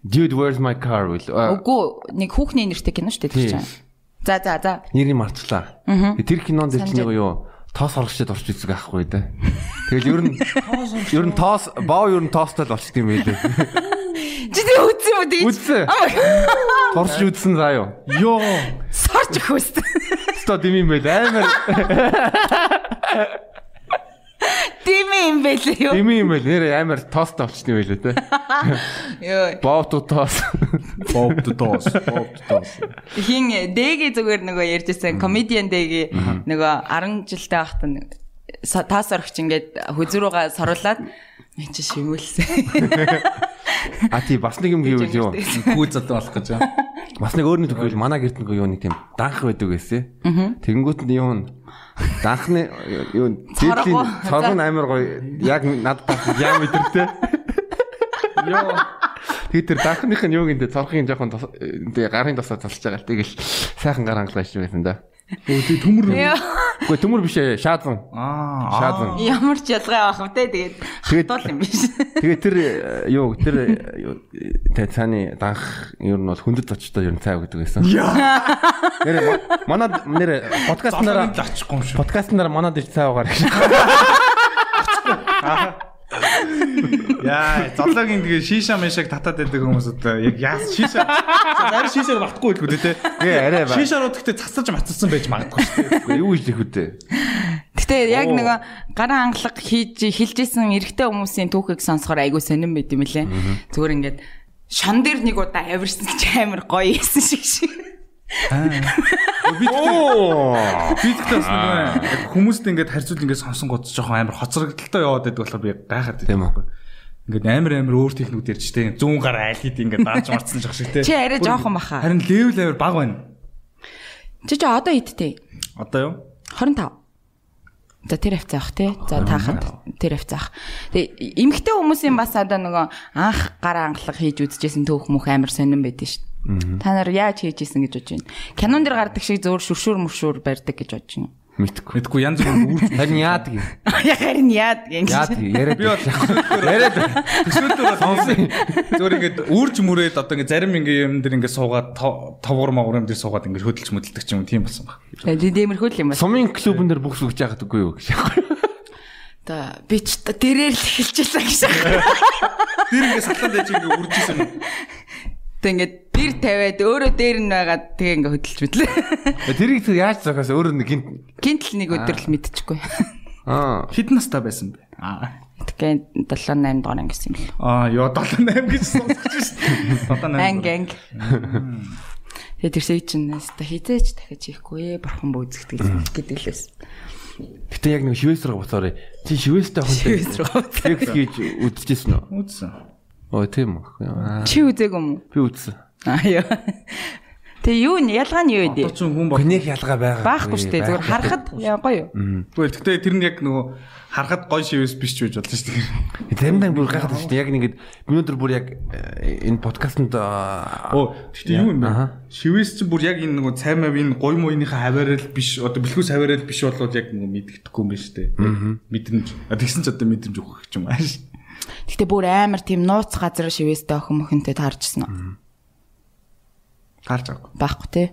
Dude where's my car will. Үгүй нэг хүүхний нэртэй кино шүү дээ тэр чинь. За за за. Нэрийг марцлаа. Тэр кинонд чинь юу тоос оргочод орч үзэг аахгүй дээ. Тэгэл ер нь ер нь тоос боо ер нь тоостой л болчт юм байлээ. Чи тэг үзсэн юм уу тэгж? Үзсэн. Торч үзсэн заа юу. Йоо. Сорч өгөөс. Өстой дэм юм байл амар Дими юм байлээ юу? дэм юм байл нэр амар тост авчны байлээ те. Йоо. Bob the Toss. Bob the Toss. Хин дэги зүгээр нөгөө ярьжсэн комедиан дэги нөгөө 10 жилтэй байхдаа таас орогч ингээд хүзрүүгээ соруулаад мен чи шимүүлсэн. А тий бас нэг юм гэвэл юу. Хүү залуу болох гэж байна. Бас нэг өөр нэг төгөл манай гэрт нэг юу нэг тийм данх байдаг гэсэн. Тэгэнгүүт нь юу н данхны юу дээдлийн цоргон амар гоё яг над тах яа мэдэртэй. Йоо. Тэгээ тэр данхных нь юу гинэ цорхын жоохон тэгээ гарын тосоо цалж байгаа л тэгэл сайхан гар хангалаач байсан да. Өө төмөр. Гэхдээ төмөр биш ээ шаазан. Аа. Шаазан. Ямар ч ялгаа авах вэ тэгээд Тэгээд- хатуул юм биш. Тэгээ тэр э, юу тэр э, цааны данх ер нь бол хүндэт очтой ер нь цай гэдэг байсан. Нэр манад нэр подкастнараа юм подкастнараа манад ич цай угаар гэж. Яа, золоогийн тэгээ шиша мишаг татаад байдаг хүмүүс одоо яг яас шиша. Зарим шишаар багтахгүй байлгүй дээ те. Гээ арай ба. Шишаарууд гэхдээ цацалж мацалсан байж магадгүй шүү дээ. Юу их үдэ. Гэтэ яг нөгөө гарын ангалаг хийж хилжсэн эрэгтэй хүмүүсийн түүхийг сонсохоор айгүй сонирн байт юм лээ. Зүгээр ингээд шон дээр нэг удаа авирсан чи амар гоё ийсэн шиг шиг. Би нөгөө яг хүмүүст ингээд харьцуул ингээд сонсон гот жоохон амар хоцрогдолтой яваад байдаг болохоор би гайхаад Тийм үү? Ингээд амар амар өөр техникүүд ярьж штэ зүүн гар айл хэд ингээд дааж марцсан жах шиг те. Чи арай жоохон баха. Харин левел амар баг байна. Чи чи одоо идтэй. Одоо юу? 25. За тэр хавцаа ах тий. За таахад тэр хавцаа ах. Тэгээ эмгтэй хүмүүсийн бас одоо нөгөө анх гараа ангалаг хийж үзчихсэн төөх мөх амар сонирн байдэн шүү. Та нар яаж хийж исэн гэж бодож байна? Кинон дэр гардаг шиг зөөр шүршүр мөршүр барьдаг гэж бодож байна. Мэдхгүй. Мэдгүй янз бүр үүрч Харин яадаг юм. Яг харин яад гэнэ. Яадаг яриад. Би бол яриад. төсөөлтөөр бол сонсон. Зүгээр ингээд үүрж мүрээд одоо ингээд зарим ингээд юм дэр ингээд суугаад товгор могор юм дэр суугаад ингээд хөдөлж möдөлдөг ч юм тийм болсон баг. Дэмэрхүүл юм ба. Сумын клубэн дээр бүхс өгч яагаад үгүй юу гэж. Одоо би ч та дээрээ л эхэлчихсэн гэж. Тэр ингээд сатлан дэж ингээд үржсэн юм. Тэг ингээд бэр тавиад өөрөө дээр нь байгаад тэгээ ингээд хөдөлж мэдлээ. Тэрийг тэр яаж зохиос өөрөө нэг гинт. Гинтл нэг өдөр л мэдчихгүй. Аа. Хэдэн настай байсан бэ? Аа. Тэгээ 7 8 дугаар ангис юм л. Аа, ёо 78 гэж сонсож шээ. 78. Анг анг. Тэгээ тэрсээ чинь өста хизээч дахиж хийхгүй ээ бурхан бөөзгдөг гэдэг лээс. Гэтэ яг нэг шивээс рүү буцаарай. Чи шивээстэй хүнтэй. Шивээс рүү. Секс хийж үдчихсэн үү? Үзсэн. Ой тийм үү. Чи үзээгүй юм уу? Би үзсэн. Аа ёо. Тэгээ юу нь ялгаа нь юу Одоо вэ? ч хүн баг. Гүнэх ялгаа байгаа. Баахгүй шүү дээ. Зүгээр харахад яа гоё юу? Тэгвэл тэгтээ тэр нь яг нөгөө харахад гой шивээс биш ч байж болно шүү дээ. Заримдаа бүр гайхаад шүү дээ. Яг нэг ингэдэг би өнөөдөр бүр яг э, энэ подкастт Оо, тэгтээ юу юм бэ? Шивээс чи бүр яг энэ нөгөө цай мав энэ гой мууныхаа хаваарал биш одоо бэлхүүс хаваарал биш болоод яг нөгөө мэддэхгүй юм байна шүү дээ. Мэдрэмж. Тэгсэн ч одоо мэдрэмж өгөх юм ааш. Гэтэ бүр амар тийм нууц газар шивээстэй охин мөхөнтэй таарчсан уу? Таарч байгаа. Баахгүй те.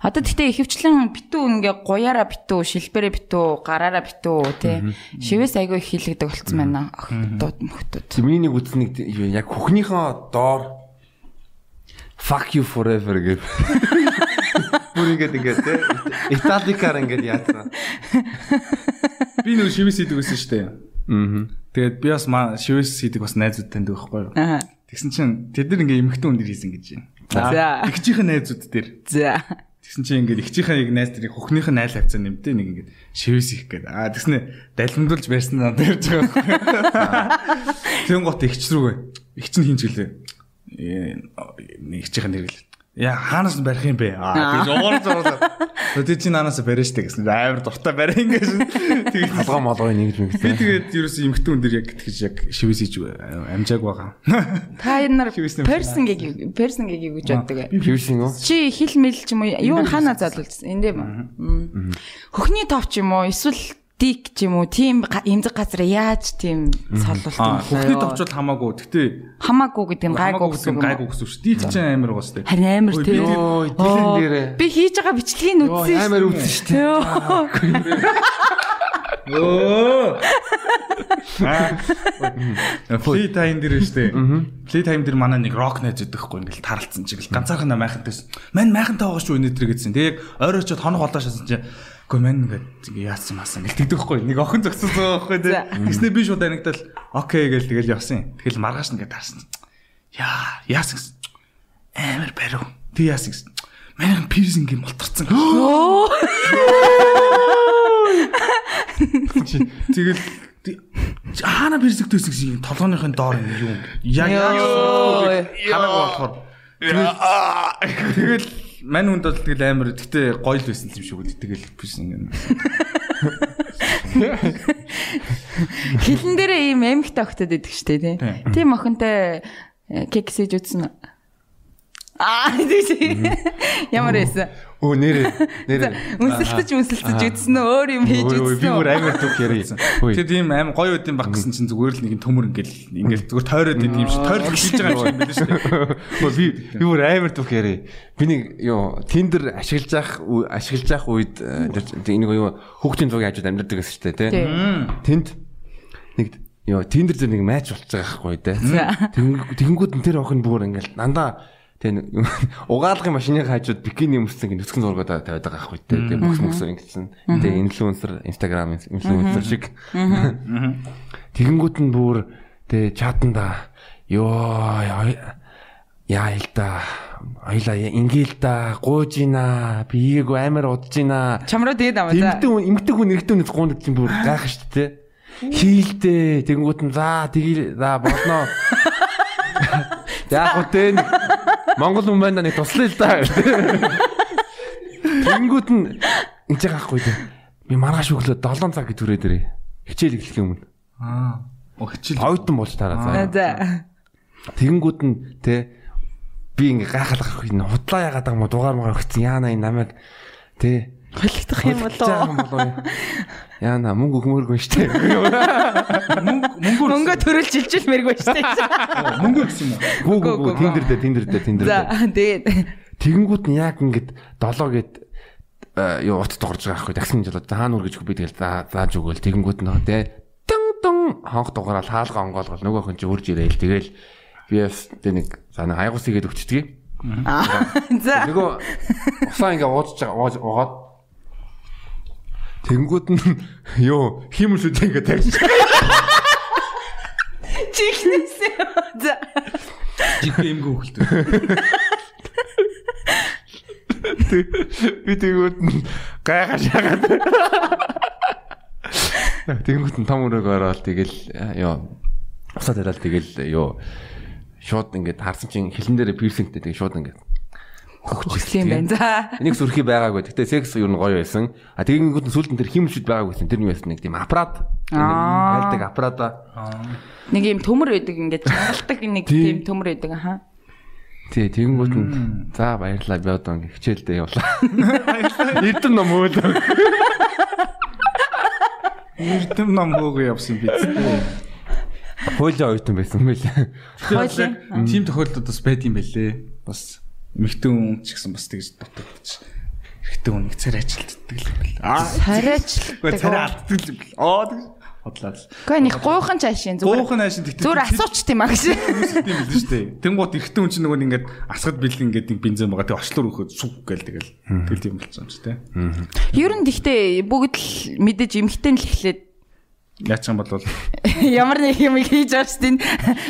Одоо гэтээ ихэвчлэн битүү ингээ гуяараа битүү, шилбэрээ битүү, гараараа битүү те. Шивээс айгүй их хилэгдэг болцсон байна. Охтууд мөхтүүд. Миний нэг юу, яг хөхнийхөө доор fuck you forever гэдэг. Бүр ингэж ингэж те. Италикаар ингэж яатсан. Би нөгөө шивээс байсан шүү дээ. Аа. Тэгээд би бас маа шивээс хийдэг бас найзууд таньдаг байхгүй юу? Аа. Тэгсэн чинь тэд нар ингээ эмхтэн хүн дэр хийсэн гэж байна. За. Игчийн найзууд дээр. За. Тэгсэн чинь ингээд игчийнхээ яг найз тэрийг хөхнийхээ найл хавцаа нэмтээ нэг ингээд шивээс их гээд. Аа тэгснэ далимдуулж барьсан надад ярьж байгаа. Тэгэн гот игч рүүгээ. Игч нь хинч гэлээ. Э, Игчийнхэн нэрэл. Яа хаанаас нь барих юм бэ? Аа тэгж уур зурлаа. Тэг чи наанаас барина штэ гэсэн. Амар дуртай барих ингэж. Тэгээд Халгаа молгоо нэг юм би гэсэн. тэгээд ерөөсөн эмхтэн хүн дэр яг тэгж яг шивээс хийж амжааг байгаа. Та нар Шивээс нэмсэн. персон гэг персон гэг гэж боддог. Би Пирсинг уу? Чи хил мэл ч юм уу юу хаана залуулсан? Эндээ ба. Хөхний тов ч юм уу эсвэл дик ч юм уу тийм эмзэг газар яаж тийм солуулт Аа юм бэ? товчвол хамаагүй. Гэтэ хамаагүй гэдэг нь гайгүй гэсэн гэсэн юм. гайгүй гэсэн шүү. Дик чинь амар байгаа шүү. Харин амар тийм. дэлэн Оо, дээрээ. Би хийж байгаа бичлэгийг нь үзсэн. амар үзсэн шүү дээ. Өө. Play time дээр штэ. Play time дээр манай нэг rock найз өгөхгүй ингээл таралцсан чиг л ганцаархан майхантайс. Мань майхантай байгаа шүү өнөдөр гэдсэн. Тэгээ ойр очиод хоног болоо шаасан чи Гэхдээ мань ингээд яасан маасан гэл тэгдэхгүй нэг охин байгаа байхгүй тий. Тэгснэ би шууд анигдал окей гэл тэгэл явсан. Тэгэл маргааш нэгээ таарсан. Яа, яасан гэсэн. Амар барив. Тэг яасан гэсэн. Манай пирсинг юм болторцсон. Тэгэл хаана пирсинг төсөг гэсэн толгойнхын доор юм юу. Яг хараг болохоор тэгэл мань хүнд бол тэгэл амар гэтээ гоё л байсан юм шиг үү тэгэл пирсинг юм. Хилэн дээрээ ийм эмхтэй охтод идэг штэ тий. Тийм охинтой кексэж үтсэн. Аа тийм ямар байсан. Өө нэрээ нэрээ үнсэлтэж үнсэлтэж үтсэн нь өөр юм хийж үтсэн. Би бүр амар түг ярий. Тэгээ тийм аим гоё үт юм баг гэсэн чинь зүгээр л нэг төмөр ингээл ингээл зүгээр тойроод идэм шиг тойрол хийж байгаа юм байлаа шүү дээ. Би би бүр амар түг ярий. Би нэг юу Tinder ашиглаж явах ашиглаж явах үед энийг юу хүүхдийн зургийг хажууд амьддаг гэсэн шүү дээ тий. Тэнд нэг ёо Tinder дээр нэг матч болчих байгаа байхгүй дээ. Тэгэнгүүт энэ тэр охин бүр ингээл дандаа Тэгээ угаалгын машины хажууд бикини өмссөн гэх нүцгэн зургууд тавиад байгаа байхгүй дээ. Тэгээ мөкс мөкс ингэсэн. Тэгээ инфлюенсер, Instagram инфлюенсер шиг. Тэгэнгүүт нь бүр тэгээ чатанда ёо яа л да Аяла ингээл да гуужина биег амар удажина чамруу тэгээд аваа за. Эмгтэн эмгтэн хүн эргэтэн үнэс гундаж юм бүр гайх шүү дээ хийлдэ тэгэнгүүт нь за тгий за болно. Яг үтэн Монгол хүн байна нэг туслая л да. Тэнгүүд нь энэ ч гахгүй дээ. Би маргааш өглөө 7 цаг гэж түрээд ирээ хичээл эхлэх юм аа. Хичээл. Ойтон болж тараа за Тэгэнгүүт нь те би ингээ гайхалах юм худлаа ягаад байгаа юм дугаар магаар өгсөн. Яана энэ намайг те холигдох юм болоо. Яана мөнгө өгмөргүй штэ мөнгө мөнгө төрөлж жилжил мэргүй штэ мөнгө гэсэн юм уу гүү гүү тиндэр дээр тиндэр дээр тиндэр дээр за тэгээд тэгэнгүүт нь яг ингээд долоо гээд юу утд дуурж байгаа байхгүй таксин жолоо та нүр гэж би тэгэл зааж өгөөл тэгэнгүүт нь те тэн тэн хонх дугаараа хаалга онгоолгол. Нөгөө хүн чи үрж ирээл. Тэгэл би бас тэ нэг за нэг хайгуус игээд өгчдөг. За. Нөгөө усаа ингээ уудаж байгаа уугаад Тэнгүүд нь ёо химэлүүд ингээ тавьчих. Чихнэс. За. Чих эмгүү хөлтөө. Би тэгвэл гайхаж яагаад. Тэнгүүд нь том өрөг ороод тэгэл ёо усаа тариал тэгэл ёо шууд ингээд харсан чинь хилэн дээр пирсингтэй тэгээ шууд ингээд хөгжсөн юм байна. За. Энийг сүрхий байгаагүй. Гэтэ секс юу н гоё байсан. А тэгэнгүүт нь сүлдэн тэр химшүүд байгаагүй гэсэн. Тэр нь байсан нэг тийм аппарат. Айлдаг аппарата. Нэг юм төмөр байдаг ингээд чангалдаг нэг тийм төмөр байдаг аха. Тий, тэгэнгүүт нь за баярлалаа би одоо ингээд хичээлдээ явлаа. Эрдэм ном өөлөө. Эрдэм ном хөөгөө явсан би. Хойлоо ойтон байсан юм байлаа. Хойлоо. Тим тохиолдолд бас байд юм байлээ. Бас эмэгтэй хүн ч гэсэн бас тэгж дутагдчих. Эрэгтэй хүн нэг царай ажилтдаг л юм байна. Аа, царай ажилтдаг. Царай алддаг юм байна. Аа, тэгж бодлаа л. Гэхдээ нэг гуйхан чаашин зүгээр. Гуйхан аашин тэгтээ. Зүгээр асууч тийм аа гэж. Тийм л шүү дээ. Тэнгууд эрэгтэй хүн чинь нөгөө ингээд асгад бэлэн ингээд нэг бензин байгаа. Тэг очлоор өгөхөд сүг гээл тэгэл. Тэгэл тийм болцсон юм чи тээ. Ер нь гэхдээ бүгд л мэдээж эмэгтэй л эхлээд Яач юм бол ямар нэг юм хийж авч тийм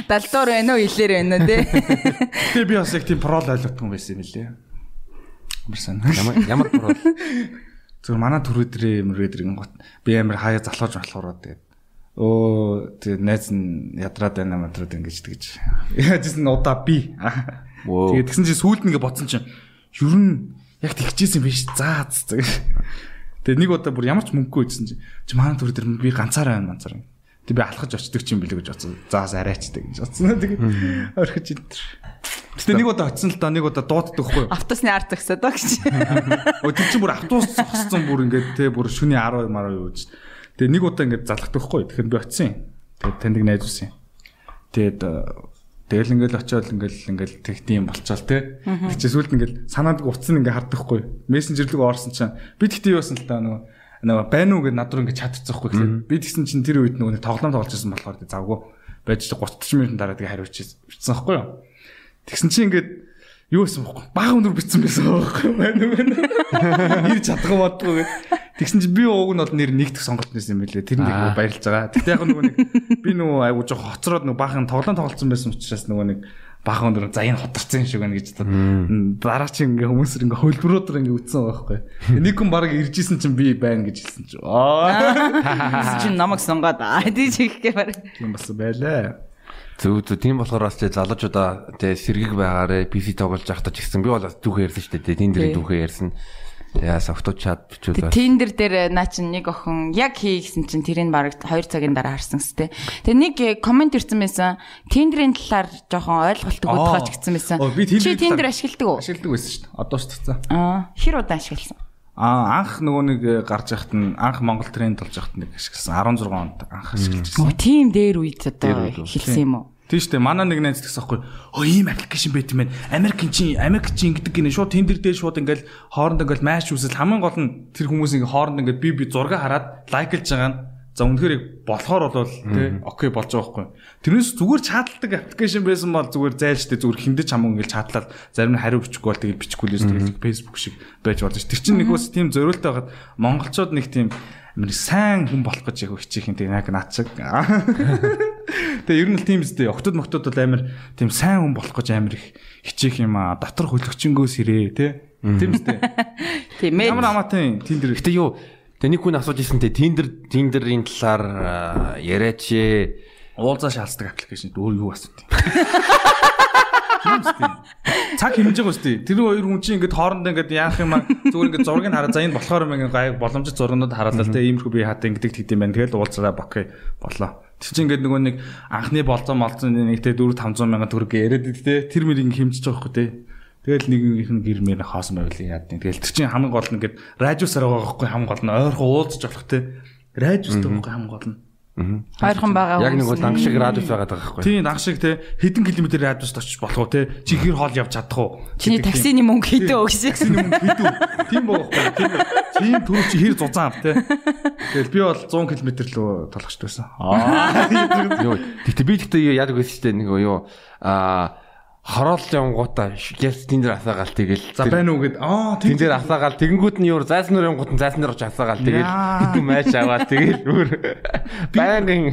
далдуур байна уу илэр байна уу те. Тэгээ би бас яг тийм прол ойлгохгүй байсан юм лээ. Ямарсан. Ямар ямар прол. Зүгээр манай төрөөдрөө мөрөөдрийн гот би амар хаяа залхууж болохоор тэгээд өө тэг найз нь ядраад байна мадраад ингэж тэгж яажсэн удаа би. Тэгээд тэгсэн чинь сүүлд нэгэ ботсон чинь ер нь яг тэгчихсэн биш. За за. Тэгээ нэг удаа бүр ямар ч мөнгөгүй байсан чи чи манай төр дээр би ганцаараа байна ганцаар. Тэг би алхаж очдөг ч юм билээ гэж бодсон. Заас арайчдаг гэж бодсон. Тэгээ орхиж идэр. Гэтэ нэг удаа очсон л да нэг удаа дууддаг хгүй. Автобусны ард зогсоод баг гэж. Өө тэр чинь бүр автобус зогссон бүр ингээд те бүр шүний 10 мараа юу гэж. Тэгээ нэг удаа ингээд залхдаг хгүй. Тэгэхээр би очсон. Тэгээ таньдаг найз үсэн. Тэгээд Тэгэл ингээл очиод ингээл ингээл тэгтийн болчоол те. Тэг чи сүлд ингээл санаад утсан ингээ хардахгүй. Мессенжер рүү орсон чинь би тэгтээ юусан л та нөгөө нөгөө байна уу гэж над руу ингээд чадчихсан хгүй гэхлээр би тэгсэн чинь тэр үед нөгөө нэг тоглоом тоглож байсан болохоор завгүй байж 30 минут дараа тэгээ хариуч бичсэн хгүй юу. Тэгсэн чинь ингээд юу байсан бохоо бага өндөр битсэн байсан байна уу ирж чадах бодгоо гэд тэгсэн чинь би ууг нь бол нэр нэгдэх сонголт байсан юм билээ. Тэр нэг баярлж байгаа. Тэгтээ яг нөгөө нэг би нөгөө айгуу жоох хоцроод нөгөө баахан тоглоом тоглолцсон байсан учраас нөгөө нэг баахан өндөр за энэ хотарсан юм шиг байна гэж дараа чи ингээ хүмүүс ингээ хөлбөрөөр ингээ үтсэн байгаа байхгүй. Нэг хүн баг ирж исэн чинь би байна гэж хэлсэн чи аа чи намайг сонгоод аа тийч ихгээ баг тийм бас байлаа. Зөв зөв тийм болохоор бас тий залуучуудаа тий сэргэг байгаарэ PC тоглож байхдаа ч гэсэн би бол түүхээ ярьсан шүү дээ. Тин дээр түүхээ ярьсан. Яа софтууд чад бичүүл бас. Тиндер дээр наа чин нэг охин яг хий гэсэн чин тэрийг баг 2 цагийн дараа харсан сте. Тэгээ нэг комент ирсэн байсан. Тиндерийн талаар жоохон ойлголтгүй бодгооч гэсэн байсан. Чи тиндер ашигладаг уу? Ашигладаг байсан шүү дээ. Одоо ч тацаа. Аа, хэр удаа ашигласан? Аа анх нөгөө нэг гарч яхад нь анх Монгол тренд болж яхад нэг ашигласан 16 онд анх ашиглажсэн. Оо тийм дээр үед одоо хэлсэн юм уу? Тийм шүү дээ. Манай нэг найз гэсэн байхгүй. Оо ийм аппликейшн байт юм байна. Америк чи Америк чи ингэдэг гинэ шууд тендер дээр шууд ингээл хооронд ингээл матч үзэл хамгийн гол нь тэр хүмүүс ингээ хооронд ингээд би би зураг хараад лайклж байгаа нь За үнэхээр болохоор бол тий окей болж байгаа байхгүй. Тэрнээс зүгээр чаталдаг аппликейшн байсан бол зүгээр зайлштай зүгээр хиндэж хамаг ингээл чатлаад зарим нь хариу бичихгүй бол тэгээд бичихгүй л тэгэл Facebook шиг байж болж. Тэр чинь нэг бас тийм зориултаа хагаад монголчууд нэг тийм амир сайн хүн болох гэж яг хичээх юм тийм яг наад шиг. Тэгээ ер нь л тийм үстэй. Октод моктод бол амир тийм сайн хүн болох гэж амир их хичээх юм аа. Дотор хөлөгчөнгөөс ирээ тий. Тийм үстэй. Тийм ээ. Ямар амаатай тийм дэр. Гэтэ юу Тэгээ нэг хүн асууж ирсэн те Tinder Tinder-ийн талаар яриач ээ. Уулзаа шаалцдаг аппликейшн өөр юу асууд юм. Цаг хэмжиж байгаа үстэй. Тэр хоёр хүн чинь ингээд хоорондоо ингээд яах юм аа зүгээр ингээд зургийг хараа за энэ болохоор юм ингээд гай боломжит зургнууд хараалаа те иймэрхүү би хатаа ингээд тэгдэм байх. Тэгэл уулзараа бокей боллоо. Тэр чинь ингээд нөгөө нэг анхны болцоо молцсон нэг те 4 500 сая төгрөг яриад те тэр мөрийг хэмжиж байгаа хгүй те. Тэгэл нэгнийх нь гэр мээр хоосон байвал яад нэг. Тэгэл тэр чинь хамгийн гол нь ингээд радиусаар байгаа байхгүй хамгийн гол нь ойрхон уулзаж болох те. Радиустай байхгүй хамгийн гол нь. Ойрхон байгаа. Яг нэг бол данг шиг радиус байгаа байхгүй. Тийм данг шиг те хэдэн километр радиуст очиж болох уу те. Чи хэр хоол явж чадах уу? Чиний таксины мөнгө хэдэн гэсэн. Таксины мөнгө хэдэн. Тийм байхгүй. Тийм. Тийм түрүү чи хэр зузаан ав те. Тэгэл би бол 100 км лөө толгочтой байсан. Аа. Йоо. Гэтэ би гэхдээ яадаг байсан ч нэг юу аа хороол явгуудаа яс тэн дээр асаагаал тэгэл за байна уу гэд аа тэн дээр асаагаал. Тэгэнгүүт нь юу зайсан нарын гут нь зайсан дээр очиж асаагаал тэгэл хэдэн майж аваад тэгэл өөр байнгын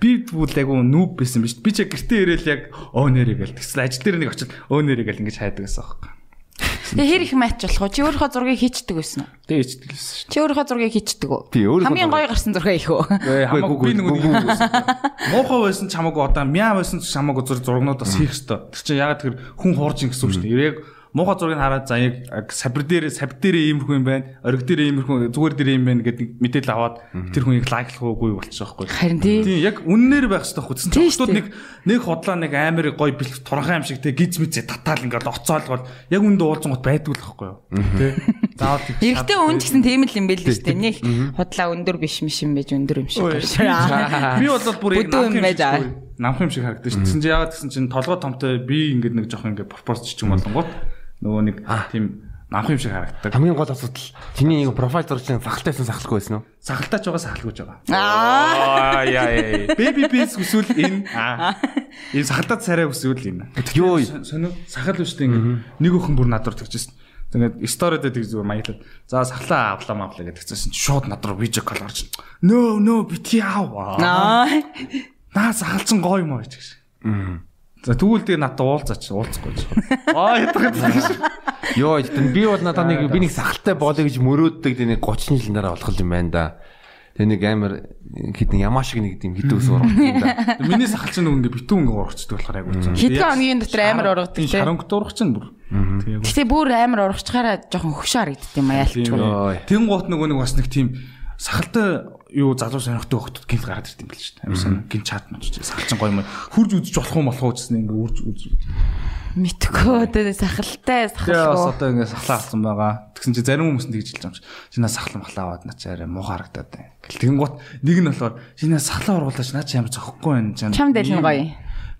би бүл айгу нүүб байсан биз би ч гэртээ ирээл яг өө нэрээ гэл тэгсэн. Ажил дээр нэг очил өө нэрээ гэл ингэж хайдаг гэсэн аахгүй Тэгээ хэр их матч болох вэ? Чи өөрийнхөө зургийг хийчдэг байсан уу? Тэгээ хийчдэг байсан шүү. Чи өөрийнхөө зургийг хийчдэг үү? Би өөрийнхөө хамгийн гоё гарсан зураг их үү? Хамаагүй би нэг Муухай байсан ч хамаагүй одоо мяа байсан ч хамаагүй зургнууд бас хийх ёстой. Тэр чинь ягаад тэр хүн хуурж ин гэсэн үг шүү дээ. Яг муухай зургийг хараад за яг сабир дээр сабир дээр иймэрхүү юм байна. Ориг дээр иймэрхүү зүгээр дээр юм байна гэдэг мэдээлэл аваад тэр хүнийг лайклахгүй болчих жоохгүй. Харин тийм. Тийм яг үннээр байх хэрэгтэй хөтсөн чинь хотод нэг нэг хотлоо нэг амар гоё бэл турхан юм шиг те гиз мэдээ татаал ингээл оцоолгол яг үндэ уулзсан гот байдаг л байхгүй юу. Тэ. Заавал Эрэгтэй үн ч гэсэн тийм л юм байл л шүү дээ. Нэг худлаа өндөр биш юм шиг байж өндөр юм шиг байна. Би бол бүр яг намх юм байж намх юм шиг харагдаж шүү. Тэгсэн чинь яагаад гэсэн чинь толгой томтой би ингээд нэг жоох ингээд пропорц ч юм болонгууд нөгөө нэг тийм намх юм шиг харагддаг. Хамгийн гол асуудал чиний нэг профайл зургийн сахалтайсан сахалгүй байсан уу? Сахалтаач байгаа сахалгүйж байгаа. Аа яа яа. Baby bees хүсвэл энэ. Энэ сахалтаач царай хүсвэл энэ. Сонио сахал биш үү ингэ. Нэг өхөн бүр надад тэгчихсэн. Тэгээд сторид дээр зүгээр маяглаад за сахлаа авлаа мавлаа гэдэг чинь шууд над руу видео кол гарч. Нөө нөө бити аав. Аа. Наа сахалчин гоё юм аа гэж. Аа За тэгвэл тэгээ надад уулзаач уулзахгүй. Аа ятгах гэж. Йоо би бол надад нэг би нэг сахалтай болоё гэж мөрөөддөг нэг 30 жил дараа болох юм байна да. Тэгээ нэг амар хитэн ямаа шиг нэг тийм хитүүс ургах юм да. Миний сахалч нэг ингээ битүү ингээ ургацдаг болохоор айгуу цаа. Хэдэн хоногийн дотор амар ургадаг тийм. Харанг ургах чинь бүр. Тэгээ бүр амар ургачгаараа жоохон хөшөө харагддаг юм аа ялчгүй. Тэн гут нөгөө нэг бас нэг тийм сахалтай юу залуу сонирхтой хөлтөд гинт гараад ирд юм бэл ч тийм амарсан гин чат мөн ч сахалчин гоё юм. Хурж үзэж болох юм болох уу гэсэн ингээ үрж үз мэдгүй одоо сахалтай сахалгүй. Одоо ингээ сахлаа авсан байгаа. Тэгсэн чи зарим хүмүүс нь тэгж хэлж байгаа юм чи чинаа сахлан махлаа аваад наа чи арай муу харагдаад байна. Тэгэн гут нэг нь болохоор чинаа сахлаа ургуулаач наа чи ямар зохихгүй байна чам чам дэлэн гоё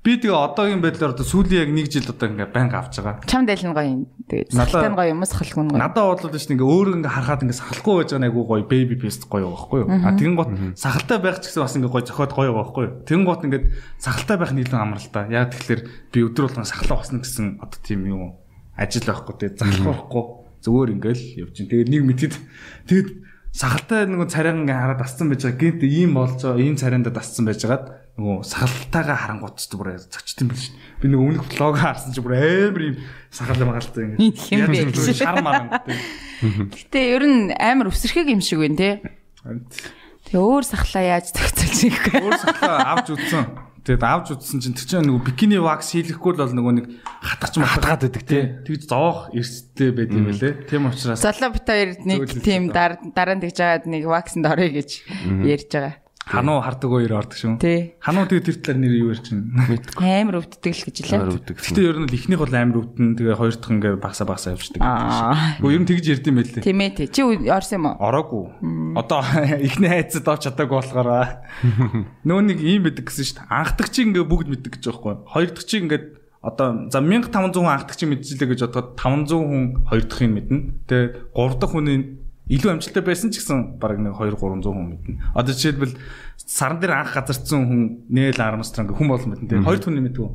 Би тэгээ одоогийн байдлаар одоо сүүлийн яг нэг жил одоо ингээ банк авч байгаа. Чамд аль нь гоё юм. Сахалтай нь гоё юм уу сахалгүй нь гоё. Надад бодлоо шүү дээ ингээ өөрөө ингээ харахад ингээ сахалгүй байж байгаа нэг гоё baby face гоё байхгүй юу? А тэгэн гот сахалтай байх ч гэсэн бас ингээ гоё зохиод гоё байхгүй юу? Тэгэн гот ингээ сахалтай байх нь илүү амар л та. Яг тэгэхээр би өдөр болгон сахалаа басна гэсэн одоо тийм юу ажил байхгүй тэгээ залхахгүй зүгээр ингээл явж чинь. Тэгээд нэг мэдэд тэгээд сахалтай нөгөө царайг ингээ хараад асцсан байж байгаа. Гэнт ийм болж байгаа, ийм царайндаа дасцсан байж байгаад нөгөө сахалтайгаа харангуут ч бүр зочт юм биш. Би нөгөө өмнөх блог харсан чи бүр амар ийм сахалтай магаалтай Ийм юм гэж. шар маран. Гэтэ ер нь амар өсөрхийг юм шиг байна те. Тэгээ өөр сахлаа яаж зохицуулж ийхгүй. Өөр сахалаа авч үзсэн. Тэгээд авч үзсэн чинь тэр чинь нөгөө бикини вакс хийлэхгүй л бол нөгөө нэг хатгач матгаад байдаг тий. Тэгж зоох эрсдэлтэй байд юм байлээ. Тийм учраас Залуу бит хоёр нэг тийм дараа нь тэгж жагаад нэг ваксанд орё гэж ярьж байгаа. Хануу хардаг өөр ордог шүү. Тий. Хануу тэгээд тэр талаар нэр юу ярьж чинь. Амар өвддөг л гэж Амар лээ. өвдөг. Гэтэ ер нь л ихнийх бол амар өвдөн тэгээ хоёр дахь ингээ багсаа багсаа явждаг. Аа. Гэхдээ ер нь тэгж ярьд юм байлээ. Тийм ээ тий. Чи орсон юм уу? Ороогүй. Одоо ихний хайцад орч чадаагүй болохоор нөө нэг юм байдаг гэсэн шүү дээ. Анхдагч ингээ бүгд мэддэг гэж байгаа байхгүй. Хоёр дахь чи ингээ одоо за 1500 хүн анхдагч мэдчихлээ гэж бодоход 500 хүн хоёр дахьыг мэднэ. Тэгээ гурав дахь хүний илүү амжилттай байсан ч гэсэн баг нэг 2 300 хүн мэднэ. Одоо жишээлбэл саран дээр анх газарцсан хүн Нейл Армстронг хүн болон мэднэ. Тэгээ хоёр хүний мэдгүй.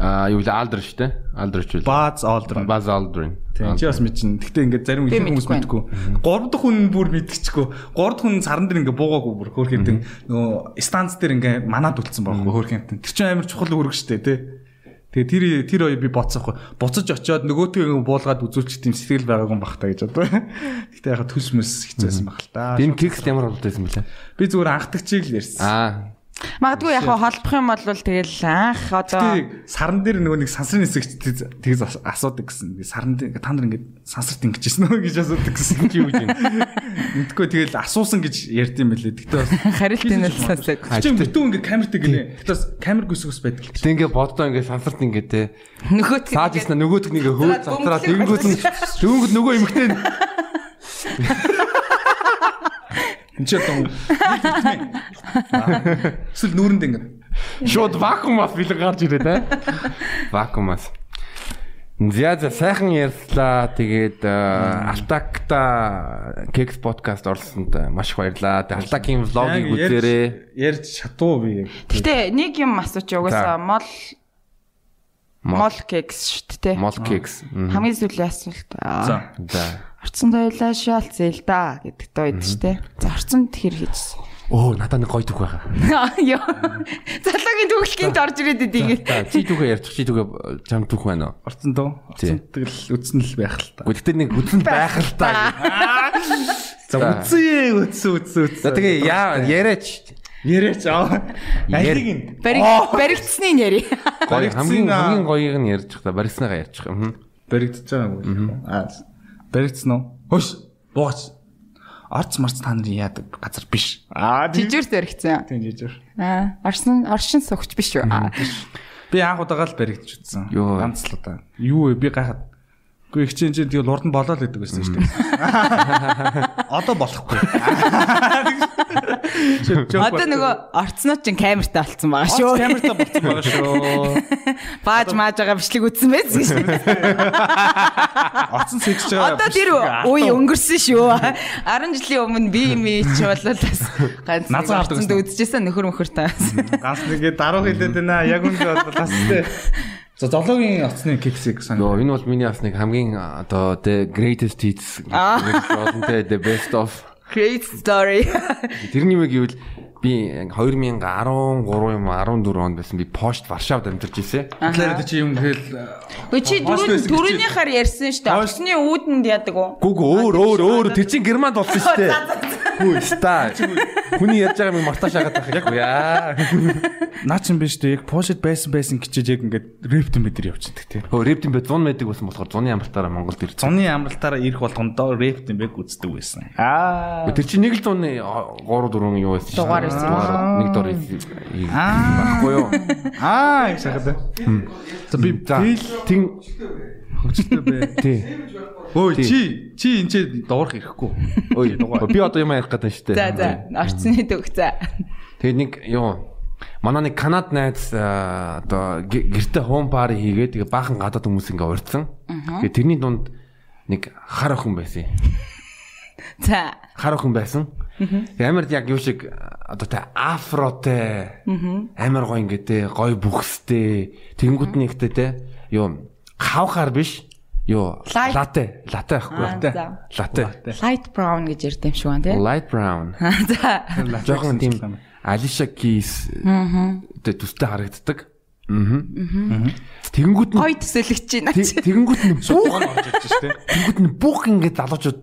Аа юу вэ? Алдер шүү дээ. Алдер ч үл. Buzz Aldrin. Buzz Aldrin. Тийм чи бас мэдчин. Гэхдээ ингээд зарим их хүмүүс мэдгүй. Гурав дахь хүн бүр мэдчихгүй. Гурав дахь хүн саран дээр ингээд буугаагүй бүр хөөрхөнтэн нөгөө станц дээр ингээд манад үлдсэн байхгүй хөөрхөнтэн. Тэр чинь амар чухал үүрэг штэ тий. Тэгээ тэр тэр хоёр би боцсоохгүй. Буцаж очиод нөгөөтгөө буулгаад үзүүлчих тийм сэтгэл байгаагүй юм бах та гэж одоо. Гэхдээ яг төс мэс хэцээсэн баг л та. Энэ кекс ямар болдойсэн бэлээ? Би зүгээр анхдагчийг л ярьсан. Аа. Магадгүй яг холбох юм бол тэгэл анх одоо Тэг саран дээр нөгөө нэг сансрын хэсэгт тэгж ас- асуудаг гэсэн. Би Саран дээр та нар ингээд сансарт ингэжсэн нөө гэж асуудаг гэсэн. Чи юу юм? Мэдгүй тэгэл асуусан гэж ярьд юм. Гэтэ бас харилт энэ л сонсог. чи бүтэн ингээ камертай гинэ. Бас камер гүсгс байдаг. Тэг ингээ боддоо ингээ сансарт ингээ те. Нөгөөт Цааж ирсэн нөгөөт нь ингээ хөөд затраад дөнгөд нөгөө эмхтэй Энд чи одоо эсвэл нүүрэнд ингээ. шууд вакуумаас бэлэг гарч ирээ те. Вакуумаас. За за сайхан ярьлаа. Тэгээд Алтакта кекс подкаст орсонд маш их баярлаа. Алтакийн влогийг үзээрэй. Ярьж чадуу би. Гэтэ нэг юм асууч угаасаа мол мол кекс шүү дээ. Мол кекс. Хамгийн сүүлийн асуулт. Аа. За. За. Орцсон тойлоо шаалцээ л да гэдэг доо идэв шүү дээ. За орцсон хэр хийжсэн. Оо надад нэг гоё түүх байгаа. Йоо. Залуугийн төгөлхийнт орж ирээд. За чи түүхээ ярьчих чи түүхээ чам түүх байна уу? Орцсон дөө. Орцсон тэгэл үтсэн л байх л та. Гэхдээ нэг үтэн байх л та. За үтсэн үтсэн үтсэн үтсэн. За тэгээ яа яриач. яриач аа. Алиг нь. Бариг баригдсны нэрий. Гоё Баригдсан хамгийн хамгийн гоёг нь ярьж байгаа. Мгм. Баригдаж байгаа юм. Аа. Баригдсан уу? Хөш. Буугач. Орц марц та нарын яадаг газар биш. Аа. Жижигэр баригдсан. Тийм жижиг. Аа, орсон оршин согч биш үү? Би анх удаага л. Йоо. Ганц л удаа. Юу вэ? Би гайхаад. Гэхдээ их чинь тэгэл урд нь болоо л гэдэг байсан шүү дээ. Одоо болохгүй. Одоо нөгөө орцнууд чинь камертай болцсон байгаа шүү. Камертай болцсон байгаа шүү. Бааж мааж байгаа бичлэг үтсэн байсан шүү. Оцсон сэгж байгаа. Одоо тэр үе өнгөрсөн шүү. 10 жилийн өмнө би ми чи болол бас ганц орцонд үдчихсэн нөхөр мөхөртэй. Ганц нэгэ даруу хэлээд байна. Яг үндэ бол бас тэ. За зоологийн оцны кексийг Йоо, санаа. энэ бол миний бас нэг хамгийн одоо the greatest hits те the best of. Great story. Тэрний юм гэвэл би 2013 юм 14 онд байсан би Пошт Варшавд амьдарч ирсэн. Тэгэхээр чи юм хэл Өө чи дөрөвнийхаар ярьсан шүү дээ. Орцны үүдэнд яадаг уу? Гүг өөр өөр өөр тэр чин германд болсон шүү дээ. Хүү ста. Хүний ярьж байгаа юм мартаа шагаад байх яг яа. наа чин биш дээ. Яг пошид байсан байсан гэчиж яг ингээд рептэн бид нар явчихдаг тий. Хөө рептин бай 100 мэдэг байсан болохоор 100-ны амралтаараа Монголд ирсэн. Цонны амралтаараа ирэх болгондоо рептэн бэг үздэг байсан. Аа. Тэр чинь нэг л 100-ны 3 4 юу байсан. Дугаар байсан. Нэг дор байхгүй юу? Аа их шахаад. За би тэн хөвчтэй бэ. тий. Өө чи чи энэ ч дуурах ирэхгүй. Ой би одоо юм ярих гэдэг нь шүү дээ. За за. Орцны төгс за. Тэгээ нэг юу Манай нэг Канад найз одоо гэ- гэртээ хоум пари хийгээд тэгээ баахан гадаад хүмүүс ингээ урьдсан. Тэгээ тэрний дунд нэг хар охин байсан. За. Хар охин байсан. Амар яг юу шиг одоо тэ афротэй. Амар гоё ингээ тэ гоё бүхстэй. Тэнгүүд нэгтэй тэ юу хавхаар биш. Юу латте Аа, ахгүй. за. Латте. Light brown гэж ярьд юм шиг байна тий. Light brown. За. Жохон тийм Алиша Кис тэ төстэй харагддаг. Аа. Тэгэнгүүт нь Гой төсөөлөгч байна тэгэнгүүт нь бүх орж ирж штэ. тэгэнгүүт нь бүх ингээд залуучууд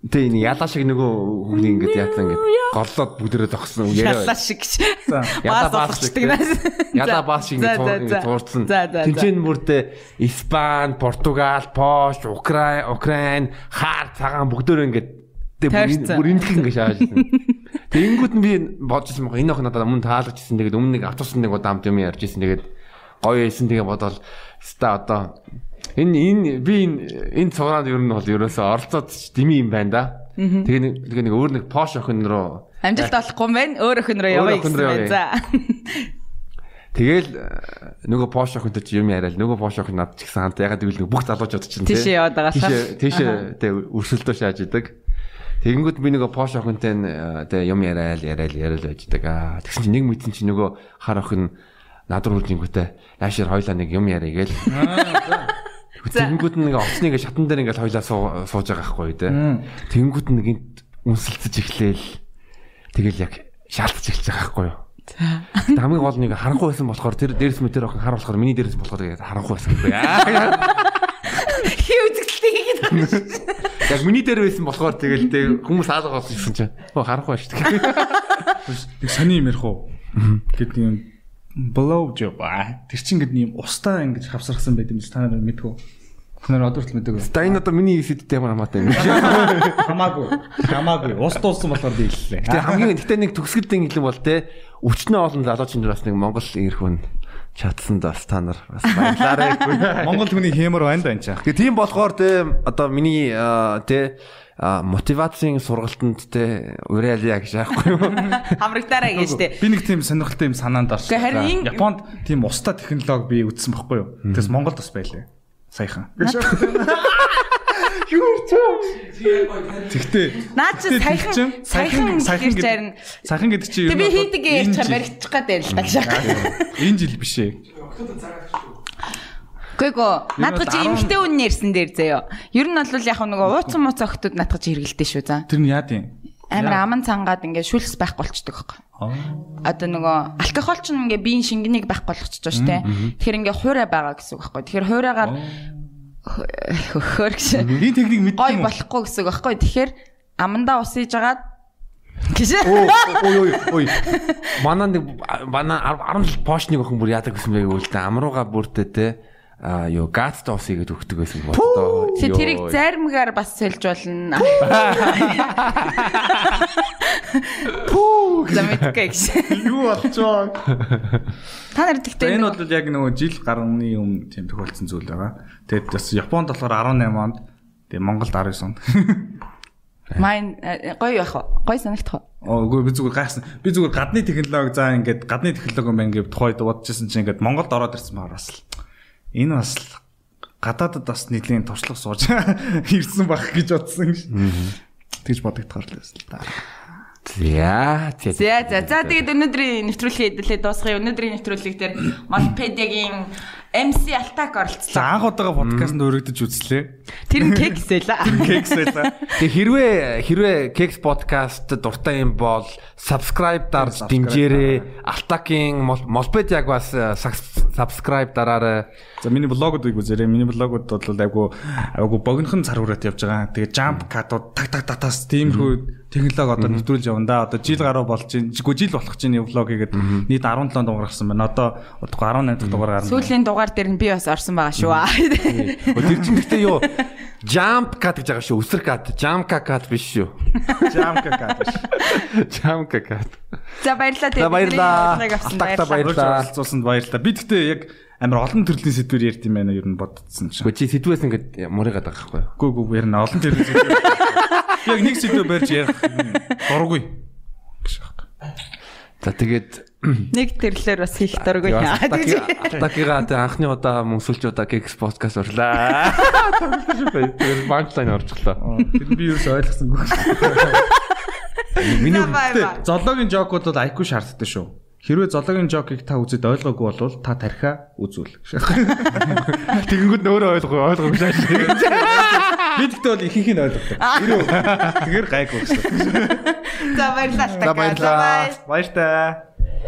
тэ энэ ялаа шиг нөгөө хүний ингээд яатсан ингээд голлоод бүгдээрээ зогсон Ялла шиг. Ялаа Баас шиг. Ялаа баас шиг ингээд туурсан. Тинчэн бүрдээ Испани, Португал, Польш, Украин, Украин хаар цагаан бүгдөө ингээд тэг Тойрцсон. бүр эндх ингээд шаажсан. Тэгэнгүүт нь би бодчихсон байгаа энэ охин надад өмнө таалагдчихсан. Тэгээд өмнө нэг автобус нэг удаа амт юм ярьж ирсэн. Тэгээд гоё байсан. Тэгээд бодвол ста одоо энэ энэ би энэ энэ цуграад ер нь бол ерөөсөө оролцоод ч дими юм байна да. Тэгээ нэг тэгээ нэг өөр нэг Пош охин руу Амжилт олохгүй юм байна. Өөр охин руу явъя охин гэсэн байна. За. Тэгэл э, нөгөө Пош охинтой чи юм яриад нөгөө Пош охин над ч гэсэн хамт ягаад гэвэл бүх залуучууд чинь тий. Тийшээ яваад байгаа болохоор. тийшээ тэг өрсөлдөө шааж идэг. Тэгэнгүүт би нөгөө Пош охинтой тэг юм яриад яриад яриад байждаг. Аа тэгсэн чинь нэг мэдсэн чи нөгөө хар охин над руу үржингүүтээ яашир хойлоо нэг юм яриа гээл. Тэгэнгүүт нь нэг оцныг шатан дээр ингээл хойлоо суу- сууж байгаа байхгүй тий. Тэгэнгүүт нь нэг энд үнсэлцэж эхлээл тэгэл яг шаалтж эхэлж байгаа байхгүй юу. Гэтэ хамгийн гол нэг харанхуй байсан болохоор тэр дээрс мэтэр охин хар болохоор миний дээрс болохоор тэгээд харанхуй байсан яа. Хий үзэгдэлтэй шүү. Яг миний дээр байсан болохоор тэгэл тэг хүмүүс хаалга болсон гэсэн чинь оо харанхуй шүү дээ. Нэг сони юм ярих уу? Гэт юм blow job аа. Тэр чинь ингээд юм устаа ингэж хавсарсан байт юм чи та нар мэдгүй. Та нар одоо л мэдээгүй. За энэ одоо миний сэдвтэй ямар хамаатай юм. Хамаагүй. Хамаагүй. Ус дуулсан болохоор би хэллээ. Тэгээ хамгийн гэтээ нэг төгсгөлтийн хэлэн бол те өвчнөө олон залуучин дээр бас нэг Монгол ирэх хүн чадсан даас та нар бас баярлаарай. Монгол хүний хэмэр байна да энэ чаа. Тэгээ тийм болохоор те одоо миний те а, мотивацийн сургалтанд те уриалъя гэж яахгүй юу? Хамрагдаарай гэж тэ. Би нэг тийм сонирхолтой юм санаанд орсон. Японд тийм уста технологи би үзсэн байхгүй юу? Тэгээс Монголд бас байлаа. Саяхан. Тэгтээ Наад чи саяхан саяхан саяхан гэж харин. Саяхан гэдэг чинь Тэг би бол хийдэг ярьчаар жил- баригдчих гээд байл та шах. Энэ жил биш ээ. Чи бол эмхтэй үнэн ярьсан дээр заяо. Ер нь бол яг нөгөө ууцсан мууц охтууд чи хэргэлдэж шүү за. Тэр нь яа тийм. Амар аман цангаад ингээд шүлс байхгүй болчдөг байхгүй. Одоо нөгөө алкогол ч ингээ биеийн шингэнийг байхгүй болгочихж байгаа шүү дээ. Тэгэхээр ингээ хуурай байгаа гэсэн үг байхгүй. Тэгэхээр хуурайгаар хөр гэж Энэ техник мэддэг гой юм уу? болохгүй гэсэн үг байхгүй. Тэгэхээр амандаа ус хийж агаад гэж Ой ой ой. Манай нэг манай 10 жил Porsche- нэг охин бүр яадаг гэсэн байг үлдээ. Амрууга бүртээ те а юу газ доос игээд өгдөг байсан. Тэг ёо. тэрийг зармгаар бас сольж болно. Пүү замэтгэе гэж. Юу болчоо? Та нар тэгтээ энэ бол яг нөгөө жил гарны өмнө тийм тохиолдсон зүйл байгаа. Тэгээд бас Японд болохоор 18 онд тэгээд Монголд 19 онд. Майн э, гоё яах вэ? Гоё санагдах уу? Оо үгүй би зүгээр гайхсан. Би зүгээр гадны технологи за ингээд гадны технологи юм гэв тухайд бодчихсон чинь ингээд Монголд ороод ирсэн маар бас л энэ бас л гадаадад бас нийтлийн туршлага сууж ирсэн байх гэж бодсон. Тэгж бодогдохоор л байсан л да. За за. За за за тэгээд өнөөдрийн нэвтрүүлгийн хэдүүлээ дуусгая. Өнөөдрийн нэвтрүүлэг дээр Молпедиагийн MC Алтак За оролцсон. анх удаага подкастт өргөдөж үзлээ. Тэр нь кекс байла. Кексэлээ. Тэг хэрвээ хэрвээ Kex podcast дуртай юм бол subscribe дарж дэмжээрэй. Алтакийн Молпед яг бас э, subscribe дараарай. За миний блогуудыг үзээрэй. Миний блогууд бол айгу айгу богинохон цар хүрээт явж байгаа. Тэгээ jump cut-ууд таг таг татаас тиймэрхүү технологи одоо нэвтрүүлж явна да. Одоо жил гаруй болж чинь. Жиггүй жил болох чинь влог хийгээд нийт 17 дугаар гарсан байна. Одоо удахгүй 18 дахь дугаар гарна. Сүүлийн дугаар дээр нь би бас орсон байгаа шүү. Тэр чинь гэхдээ юу jump cut гэж байгаа шүү. Өсөр cut, jump cut биш шүү. jump cut. Jump cut. За баярлалаа. За баярлалаа. Алтакта баярлалаа. баярлалаа. Оролцуулсанд баярлалаа. Би гэхдээ яг амар олон төрлийн сэдвэр ярьд юм байна юу бодсон чинь. Гэхдээ чи сэтвээс ингээд муригаад байгаа байхгүй юу? Гүү гүү ярина олон төрлийн сэдвэр. Би яг нэг сэдвэр барьж ярих байна. За тэгээд Нэг төрлөөр бас хийх дургүй яа. Атакига тэ анхны удаа мөнсөлч удаа Geeks podcast урлаа. Тэр банчлайн орчихлоо. Тэр би юу ч ойлгосонгүй. Миний зоологийн жокууд бол IQ шаарддаг шүү. Хэрвээ зоологийн жокийг та үзээд ойлгоогүй бол та тархиа үзүүл. тэгэнгүүт нөөрэ ойлгоо ойлгоогүй шааш. Би тэгтээ бол ихэнх нь ойлгодог. Ирүү. Тэгэр гайгүй гэсэн. За баярлалаа. За баярлалаа. Баяр таа.